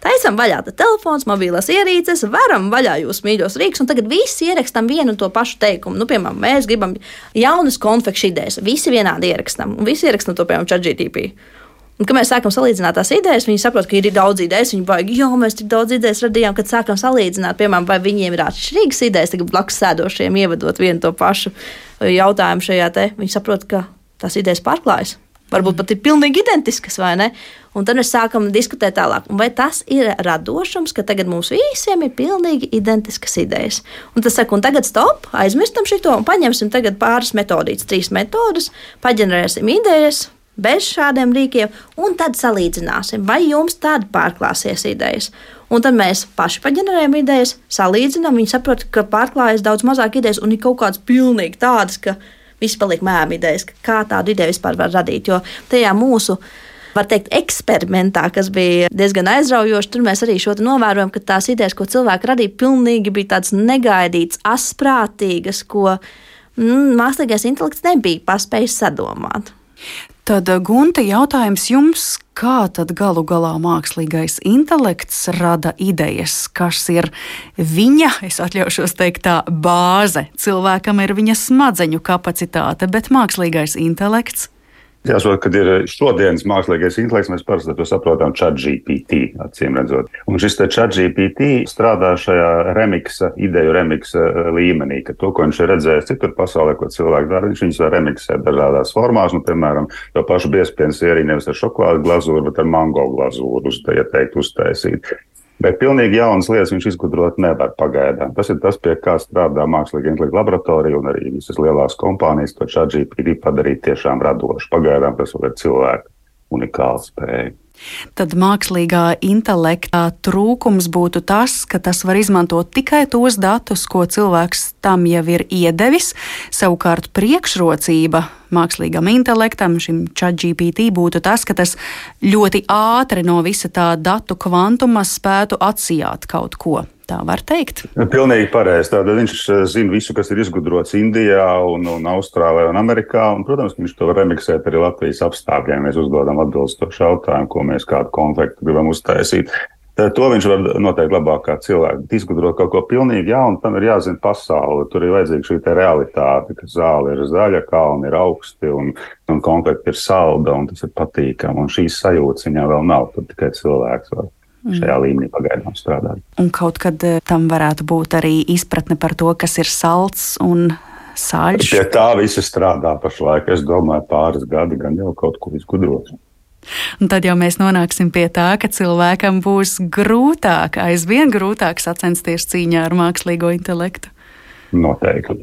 Taisam vaļā telefons, mobilās ierīces, varam vaļā jūsu mīļos rīks, un tagad visi ierakstam vienu un to pašu teikumu. Nu, piemēram, mēs gribam jaunas konfekšu idejas, visi vienādi ierakstam, un visi ierakstam to, piemēram, ChatGTP. Un, kad mēs sākam salīdzināt tās idejas, viņi saprot, ka ir daudz idejas. Viņi baigi, jo mēs tik daudz idejas radījām, kad sākam salīdzināt, piemēram, vai viņiem ir atšķirīgas idejas, tagad blakus sēdošiem ievadot vienu to pašu jautājumu šajā te. Viņi saprot, ka tās idejas pārklājas varbūt pat ir pilnīgi identiskas, vai ne? Un tad mēs sākam diskutēt tālāk, vai tas ir radošums, ka tagad mums visiem ir pilnīgi identiskas idejas. Un tas saka, un tagad stop, aizmirstam šo un paņemsim pāris metodītas, trīs metodas, paģenerēsim idejas. Bez šādiem rīkiem, un tad salīdzināsim, vai jums tāda pārklāsies idejas. Un tad mēs paši paģenerējam idejas, salīdzinām, viņi saprot, ka pārklājas daudz mazāk idejas, un ir kaut kādas pilnīgi tādas, ka viss paliek mēmī idejas, kā tādu ideju vispār var radīt. Jo tajā mūsu var teikt, eksperimentā, kas bija diezgan aizraujoši. Tur mēs arī šo novērojam, ka tās idejas, ko cilvēki radīja, pilnīgi bija tādas negaidītas, asprātīgas, ko mm, mākslīgais intelekts nebija paspējis sadomāt. Tad, Gunte, jautājums jums, kā tad galu galā mākslīgais intelekts rada idejas, kas ir viņa, es atļaušos teikt, tā bāze. Cilvēkam ir viņa smadzeņu kapacitāte, bet mākslīgais intelekts Jāsaprot, kad ir šodienas mākslīgais intelekts, mēs parasti to saprotam ChatGPT, acīm redzot. Un šis ChatGPT strādā šajā remiksa, ideju remiksa eh, līmenī, ka to, ko viņš ir redzējis citur pasaulē, ko cilvēki dara, viņš viņus var remiksēt dažādās formās, nu, piemēram, to pašu biezpienu sēriju nevis ar šokolādu glazūru, bet ar mango glazūru, uz, ja teikt, uztaisīt. Bet pilnīgi jaunas lietas viņš izgudrot nevar pagaidām. Tas ir tas, pie kā strādā mākslīga intelekta laboratorija un arī visas lielās kompānijas, to ChatGPT padarīt tiešām radošu. Pagaidām tas vēl ir cilvēku unikāla spēja. Tad mākslīgā intelekta trūkums būtu tas, ka tas var izmantot tikai tos datus, ko cilvēks tam jau ir iedevis. Savukārt priekšrocība mākslīgam intelektam, šim ChatGPT, būtu tas, ka tas ļoti ātri no visa tā datu kvantuma spētu atsijāt kaut ko. Tā var teikt. Pilnīgi pareizi. Tātad viņš eh, zina visu, kas ir izgudrots Indijā, un, un Austrālijā un Amerikā. Un, protams, viņš to var remiksēt arī Latvijas apstākļiem. Mēs uzdodam atbilstošu jautājumu, ko mēs kādu konfliktu gribam uztaisīt. Tad to viņš var noteikti labāk kā cilvēks. Izgudrot kaut ko pilnīgi jaunu, tam ir jāzina pasaule. Tur ir vajadzīga šī realitāte, ka zāle ir zaļa, kalni ir augsti un, un konflikti ir salda un tas ir patīkami. Un šīs sajūtas viņam vēl nav, tad tikai cilvēks var šajā mm. līmenī pagaidām strādāt. Un kaut kad eh, tam varētu būt arī izpratne par to, kas ir salds un sāļš. Pie tā visi strādā pašlaik. Es domāju, pāris gadi gan jau kaut ko izgudros. Un tad jau mēs nonāksim pie tā, ka cilvēkam būs grūtāk, aizvien grūtāk sacensties cīņā ar mākslīgo intelektu. Noteikti.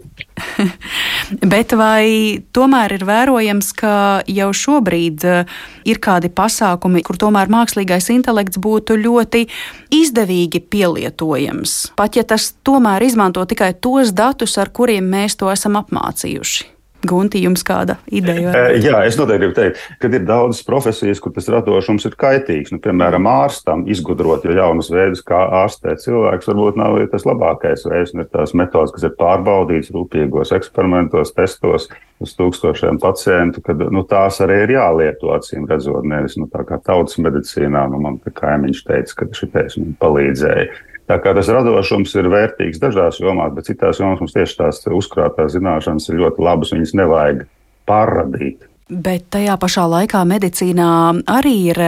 Bet vai tomēr ir vērojams, ka jau šobrīd eh, ir kādi pasākumi, kur tomēr mākslīgais intelekts būtu ļoti izdevīgi pielietojams, pat ja tas tomēr izmanto tikai tos datus, ar kuriem mēs to esam apmācījuši? Gunti, jums kāda ideja? Vai? Jā, es noteikti gribu teikt, ka ir daudzas profesijas, kur tas radošums ir kaitīgs. Nu, piemēram, ārstam izgudrot jaunus veidus, kā ārstēt cilvēkus, varbūt nav tas labākais veids. Ir tās metodas, kas ir pārbaudītas rūpīgos eksperimentos, testos uz tūkstošiem pacientu, kad nu, tās arī ir jālieto, acīm redzot, nevis nu, tā kā tautas medicīnā. Nu, man kaimiņš teica, ka šitais man palīdzēja. Tā kā tas radošums ir vērtīgs dažās jomās, bet citās jomās mums tieši tās uzkrātās zināšanas ir ļoti labas, viņas nevajag pārradīt. Bet tajā pašā laikā medicīnā arī ir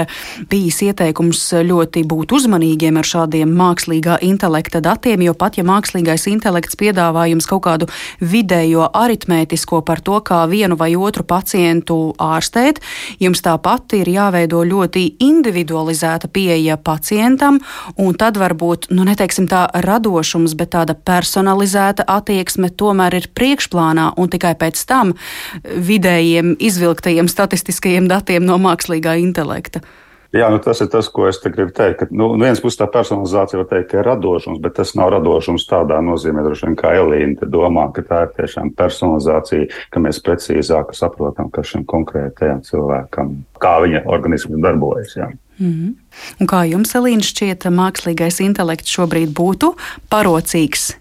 bijis ieteikums ļoti būt uzmanīgiem ar šādiem mākslīgā intelekta datiem, jo pat ja mākslīgais intelekts piedāvā jums kaut kādu vidējo aritmētisko par to, kā vienu vai otru pacientu ārstēt, jums tāpat ir jāveido ļoti individualizēta pieeja pacientam, un tad varbūt, nu neteiksim tā radošums, bet tāda personalizēta attieksme tomēr ir priekšplānā, un tikai pēc tam vidējiem izvilkumiem izvilktajiem statistiskajiem datiem no mākslīgā intelekta. Jā, nu tas ir tas, ko es gribu teikt. Ka, nu, no vienas puses tā personalizācija var teikt, ka ir radošums, bet tas nav radošums tādā nozīmē, vien, kā Elīna domā, ka tā ir tiešām personalizācija, ka mēs precīzāk saprotam, kas šim konkrētajam cilvēkam, kā viņa organisms darbojas. Jā. Mm -hmm. Un kā jums, Elīna, šķiet, mākslīgais intelekts šobrīd būtu parocīgs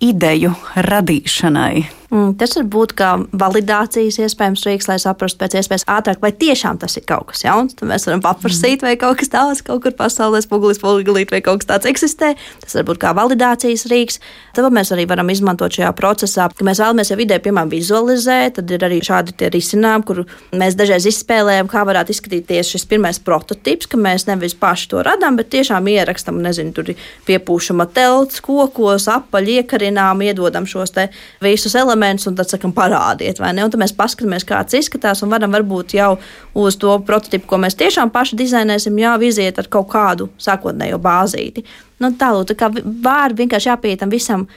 ideju radīšanai? Mm, tas var būt kā validācijas iespējams rīks, lai saprastu pēc iespējas ātrāk, vai tiešām tas ir kaut kas jauns. Tad mēs varam paprasīt, vai kaut kas tāds kaut kur pasaulē, spogulis, poliglīt, vai kaut kas tāds eksistē. Tas var būt kā validācijas rīks. Tad mēs arī varam izmantot šajā procesā, ka mēs vēlamies jau vidē, piemēram, vizualizēt. Tad ir arī šādi risinājumi, kur mēs dažreiz izspēlējam, kā varētu izskatīties šis pirmais prototyps, ka mēs nevis paši to radām, bet tiešām ierakstam, nezinu, tur ir piepūšama telts, kokos, apaļ iekarinām, iedodam šos visus elementus elementus un tad sakam, parādiet, vai ne? Un tad mēs paskatāmies, kāds izskatās, un varam varbūt jau uz to prototipu, ko mēs tiešām paši dizainēsim, jau iziet ar kaut kādu sākotnējo bāzīti. Nu, tālūk, tā kā var vienkārši jāpiet tam visam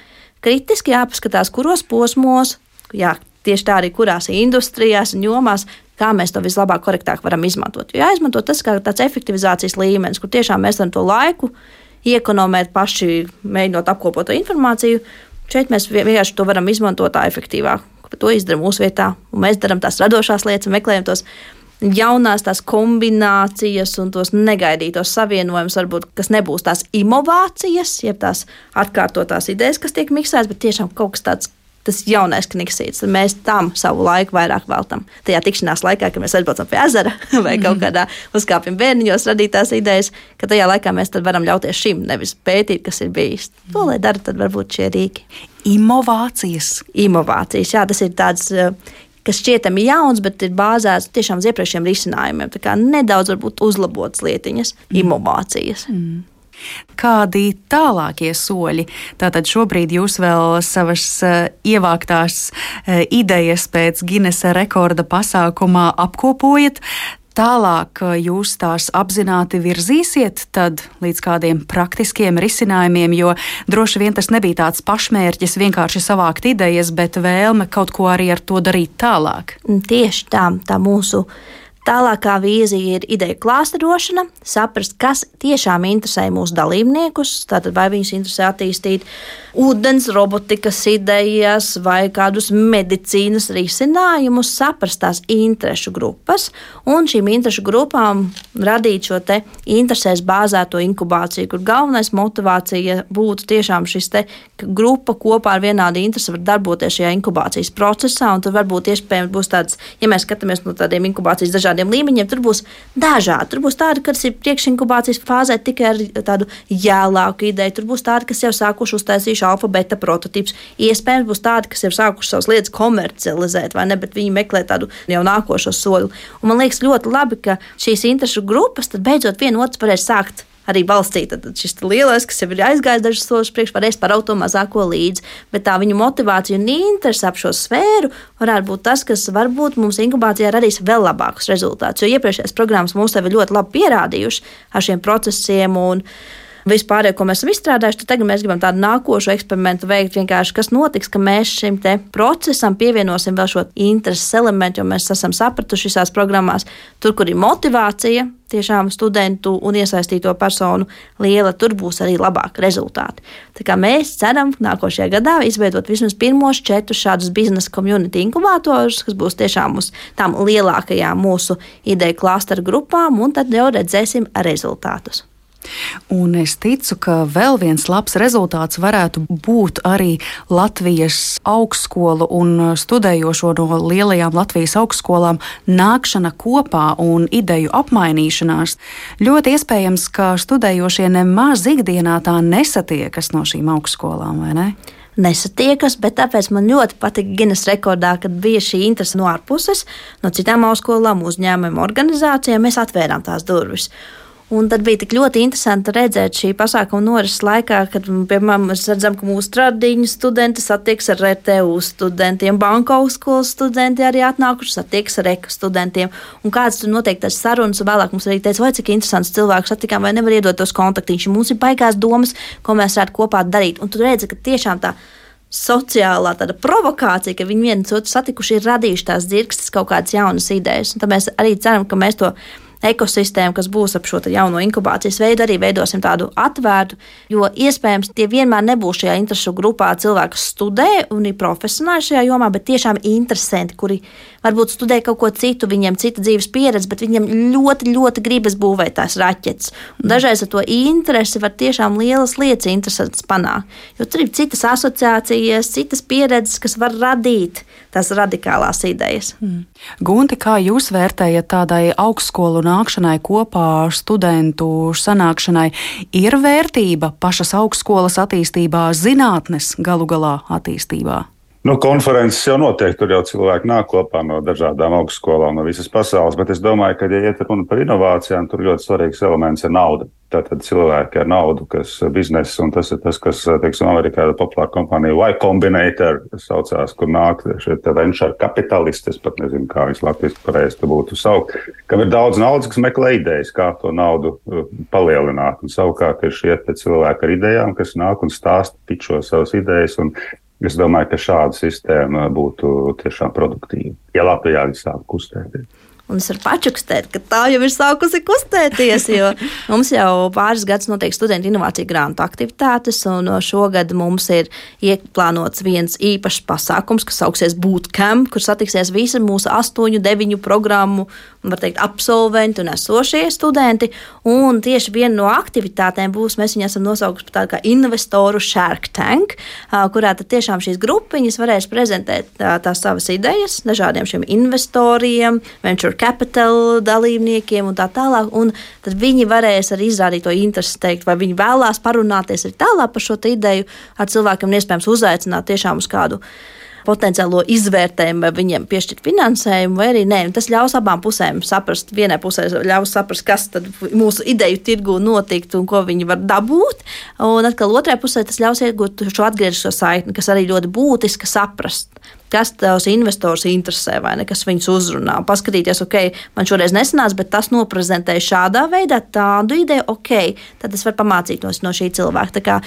kritiski, jāpaskatās, kuros posmos, jā, tieši tā arī kurās industrijās un jomās kā mēs to vislabāk, korektāk varam izmantot. Jo jāizmanto tas kā tāds efektivizācijas līmenis, kur tiešām mēs varam to laiku iekonomēt paši, mēģinot apkopot to informāciju, Šeit mēs vienkārši to varam izmantot tā efektīvāk. To izdara mūsu vietā, un mēs darām tās radošās lietas, meklējam tos jaunās tās kombinācijas un tos negaidītos savienojumus, varbūt, kas nebūs tās inovācijas, jeb tās atkārtotās idejas, kas tiek miksētas, bet tiešām kaut kas tāds, tas jaunais kniksīts. Mēs tam savu laiku vairāk veltam. Tajā tikšanās laikā, kad mēs aizbraucam pie ezera vai kaut kādā uzkāpjam bērniņos radītās idejas, ka tajā laikā mēs varam ļauties šim, nevis pētīt, kas ir bijis. To, lai dara, tad varbūt šie rīki. Inovācijas. Inovācijas, jā, tas ir tāds eh, kas šķietami jauns, bet ir bāzēts tiešām uz iepriekšējiem risinājumiem. Tā kā nedaudz varbūt uzlabotas lietiņas, mm. inovācijas. Mm. Kādi tālākie soļi? Tātad šobrīd jūs vēl savas uh, ievāktās uh, idejas pēc Ginesa rekorda pasākumā apkopojat. Tālāk eh, jūs tās apzināti virzīsiet līdz kādiem praktiskiem risinājumiem, jo droši vien tas nebija tāds pašmērķis vienkārši savākt idejas, bet vēlme kaut ko arī ar to darīt tālāk. Tieši tā, tā mūsu Tālākā vīzija ir ideja klāsterošana, saprast, kas tiešām interesē mūsu dalībniekus. Tātad, vai viņus interesē attīstīt ūdens robotikas idejas vai kādus medicīnas risinājumus, saprast tās interešu grupas un šīm interešu grupām radīt šo te interesēs bāzēto inkubāciju, kur galvenais motivācija būtu tiešām šis te grupa kopā ar vienādu interesi var darboties šajā inkubācijas procesā, un tur varbūt iespējams būs tāds, ja mēs skatāmies no tādiem inkubācijas dažādiem dažādiem līmeņiem. Tur būs dažādi. Tur būs tādi, kas ir priekšinkubācijas fāzē tikai ar tādu jēlāku ideju. Tur būs tādi, kas jau sākuši uztaisījuši alfabēta prototypus. Iespējams, būs tādi, kas jau sākuši savas lietas komercializēt, vai ne, bet viņi meklē tādu jau nākošo soļu. Un man liekas ļoti labi, ka šīs interešu grupas beidzot vienotrs varēs sākt arī valstī. Tad šis lielais, kas jau ir aizgājis dažus soļus priekš, varēs paraut to mazāko līdzi. Bet tā viņu motivācija un interese ap šo sfēru varētu būt tas, kas varbūt mums inkubācijā radīs vēl labākus rezultātus. Jo iepriekšējās programmas mums jau ir ļoti labi pierādījuši ar šiem procesiem. Un, vispārējo, ko mēs esam izstrādājuši, tad tagad mēs gribam tādu nākošo eksperimentu veikt. Vienkārši kas notiks, ka mēs šim procesam pievienosim vēl šo intereses elementu, jo mēs esam sapratuši visās programmās, tur, kur ir motivācija, tiešām studentu un iesaistīto personu liela, tur būs arī labāki rezultāti. Tā kā mēs ceram, nākošajā gadā izveidot vismaz pirmos četrus šādus biznesa community inkubatorus, kas būs tiešām uz tām lielākajām mūsu ideju klasteru grupām, un tad jau redzēsim rezultātus. Un es ticu, ka vēl viens labs rezultāts varētu būt arī Latvijas augstskolu un studējošo no lielajām Latvijas augstskolām nākšana kopā un ideju apmainīšanās. Ļoti iespējams, ka studējošie nemaz ikdienā tā nesatiekas no šīm augstskolām, vai ne? nesatiekas, bet tāpēc man ļoti patika Guinness rekordā, kad bija šī interese no ārpuses, no citām augstskolām, uzņēmumiem, organizācijām. Mēs atvērām tās durvis. Un tad bija tik ļoti interesanti redzēt šī pasākuma norises laikā, kad, piemēram, mēs redzam, ka mūsu tradiņu studenti satiekas ar RTU studentiem, banka augstskolas studenti arī atnākuši satiekas ar EKA studentiem. Un kāds tur notiek tas sarunas, un vēlāk mums arī teica, vai cik interesants cilvēks satikām, vai nevar iedot tos kontaktiņus. Mums ir baigās domas, ko mēs varētu kopā darīt. Un tu redzi, ka tiešām tā sociālā provokācija, ka viņi viens otru satikuši, ir radījuši tās dzirkstas kaut kādas jaunas idejas. Un tad mēs arī ceram, ka mēs to ekosistēmu, kas būs ap šo jauno inkubācijas veidu, arī veidosim tādu atvērtu, jo iespējams tie vienmēr nebūs šajā interesu grupā cilvēki, kas studē un ir profesionāli šajā jomā, bet tiešām interesanti, kuri varbūt studē kaut ko citu, viņiem cita dzīves pieredze, bet viņiem ļoti, ļoti gribas būvēt tās raķetes. Un dažreiz ar to interesi var tiešām lielas lietas interesantas panākt, jo tur ir citas asociācijas, citas pieredzes, kas var radīt tās radikālās idejas. Mm. Gunti, kā jūs vērtējat tādai augstskolu nākšanai kopā, studentu sanākšanai, ir vērtība pašas augstskolas attīstībā, zinātnes galu galā attīstībā? Nu, konferences jau notiek, tur jau cilvēki nāk kopā no dažādām augstskolām, no visas pasaules. Bet es domāju, ka, ja iet runa par inovācijām, tur ļoti svarīgs elements ir nauda. Tātad cilvēki ar naudu, kas biznesa, un tas ir tas, kas, teiksim, Amerikā ir populāra kompānija Y Combinator, saucās, kur nāk šie venture kapitalisti, es pat nezinu, kā viņas latviski pareizi būtu saukt, kam ir daudz naudas, kas meklē idejas, kā to naudu uh, palielināt. Un savukārt ir šie cilvēki ar idejām, kas nāk un stāsta, pičo savas idejas, un Es domāju, ka šāda sistēma būtu tiešām produktīva, ja Latvijā viss sāk kustēties. Un es varu pačukstēt, ka tā jau ir sākusi kustēties. Mums jau pāris gadus notiek studentu inovāciju grantu aktivitātes, un šogad mums ir ieplānots viens īpašs pasākums, kas sauksies Bootcamp, kur satiksies visi mūsu astoņu, deviņu programmu teikt, absolventi un esošie studenti. Un tieši viena no aktivitātēm būs, mēs viņu esam nosaukuši par tādu kā investoru Shark Tank, kurā tad tiešām šīs grupiņas varēs prezentēt tās savas idejas dažādiem šiem investoriem, venture capital dalībniekiem un tā tālāk. Un tad viņi varēs arī izrādīt to interesi, teikt, vai viņi vēlās parunāties arī tālāk par šo ideju ar cilvēkiem, un iespējams uzaicināt tiešām uz kādu potenciālo izvērtējumu, vai viņiem piešķirt finansējumu, vai arī nē. Un tas ļaus abām pusēm saprast. Vienai pusē ļaus saprast, kas mūsu ideju tirgu notikt un ko viņi var dabūt. Un atkal otrai pusē tas ļaus iegūt šo atgriezisko saikni, kas arī ļoti būtiski saprast kas tavs investors interesē, vai ne, kas viņus uzrunā. Paskatīties, ok, man šoreiz nesanāca, bet tas noprezentēja šādā veidā, tādu ideju, ok, tad es varu pamācīties no šī cilvēka.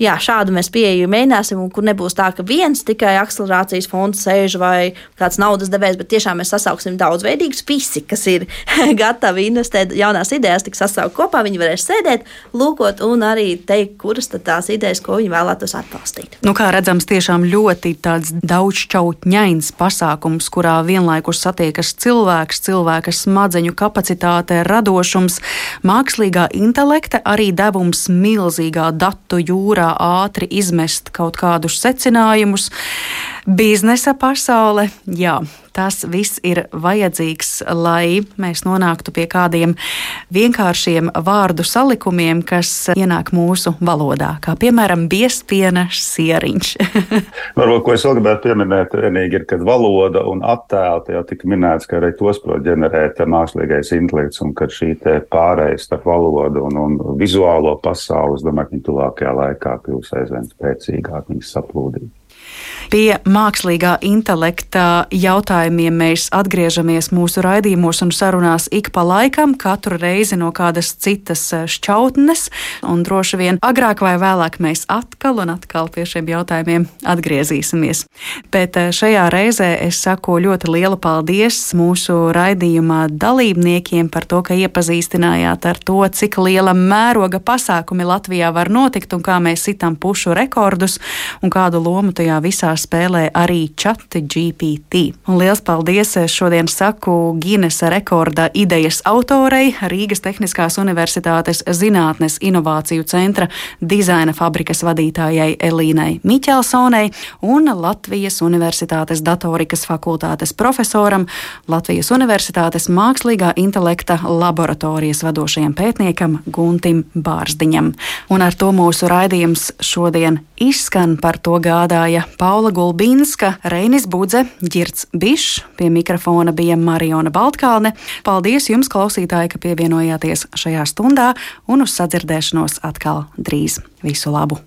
Jā, šādu mēs pieeju mēģināsim, un kur nebūs tā, ka viens tikai akcelerācijas fonds sēž vai kāds naudas devējs, bet tiešām mēs sasauksim daudzveidīgus visi, kas ir gatavi investēt jaunās idejas, tik sasaukt kopā. Viņi varēs sēdēt, lūkot un arī teikt, kuras tad tās idejas, ko viņi vēlētos atbalstīt. Nu, kā redzams, tiešām ļoti tāds daudzšķautņains pasākums, kurā vienlaikus satiekas cilvēks, cilvēka smadzeņu kapacitāte, radošums, mākslīgā intelekta, arī devums milzīgā datu jūrā ātri izmest kaut kādus secinājumus. Biznesa pasaule, jā, tas viss ir vajadzīgs, lai mēs nonāktu pie kādiem vienkāršiem vārdu salikumiem, kas ienāk mūsu valodā, kā piemēram biespiena sieriņš. Varbūt, ko es vēl gribētu pieminēt, vienīgi ir, ka valoda un attēli jau tika minēts, ka arī tos prot ģenerēt mākslīgais intelekts un ka šī pārējais starp valodu un, un vizuālo pasauli, es domāju, ka viņi tuvākajā laikā kļūs aizvien spēcīgāk, viņas saplūdīt. Pie mākslīgā intelekta jautājumiem mēs atgriežamies mūsu raidījumos un sarunās ik pa laikam, katru reizi no kādas citas šķautnes, un droši vien agrāk vai vēlāk mēs atkal un atkal pie šiem jautājumiem atgriezīsimies. Bet eh, šajā reizē es saku ļoti lielu paldies mūsu raidījumā dalībniekiem par to, ka iepazīstinājāt ar to, cik liela mēroga pasākumi Latvijā var notikt un kā mēs sitam pušu rekordus un kādu lomu tajā visā spēlē arī čati GPT. Un liels paldies šodien saku Ginesa rekorda idejas autorei, Rīgas Tehniskās Universitātes Zinātnes Inovāciju centra dizaina fabrikas vadītājai Elīnai Miķelsonei un Latvijas Universitātes datorikas fakultātes profesoram, Latvijas Universitātes mākslīgā intelekta laboratorijas vadošajam pētniekam Guntim Bārzdiņam. Un ar to mūsu raidījums šodien izskan. Par to gādāja Paula Gulbinska, Reinis Budze, Girts Bišs, pie mikrofona bija Mariona Baltkalne. Paldies jums, klausītāji, ka pievienojāties šajā stundā un uz sadzirdēšanos atkal drīz. Visu labu!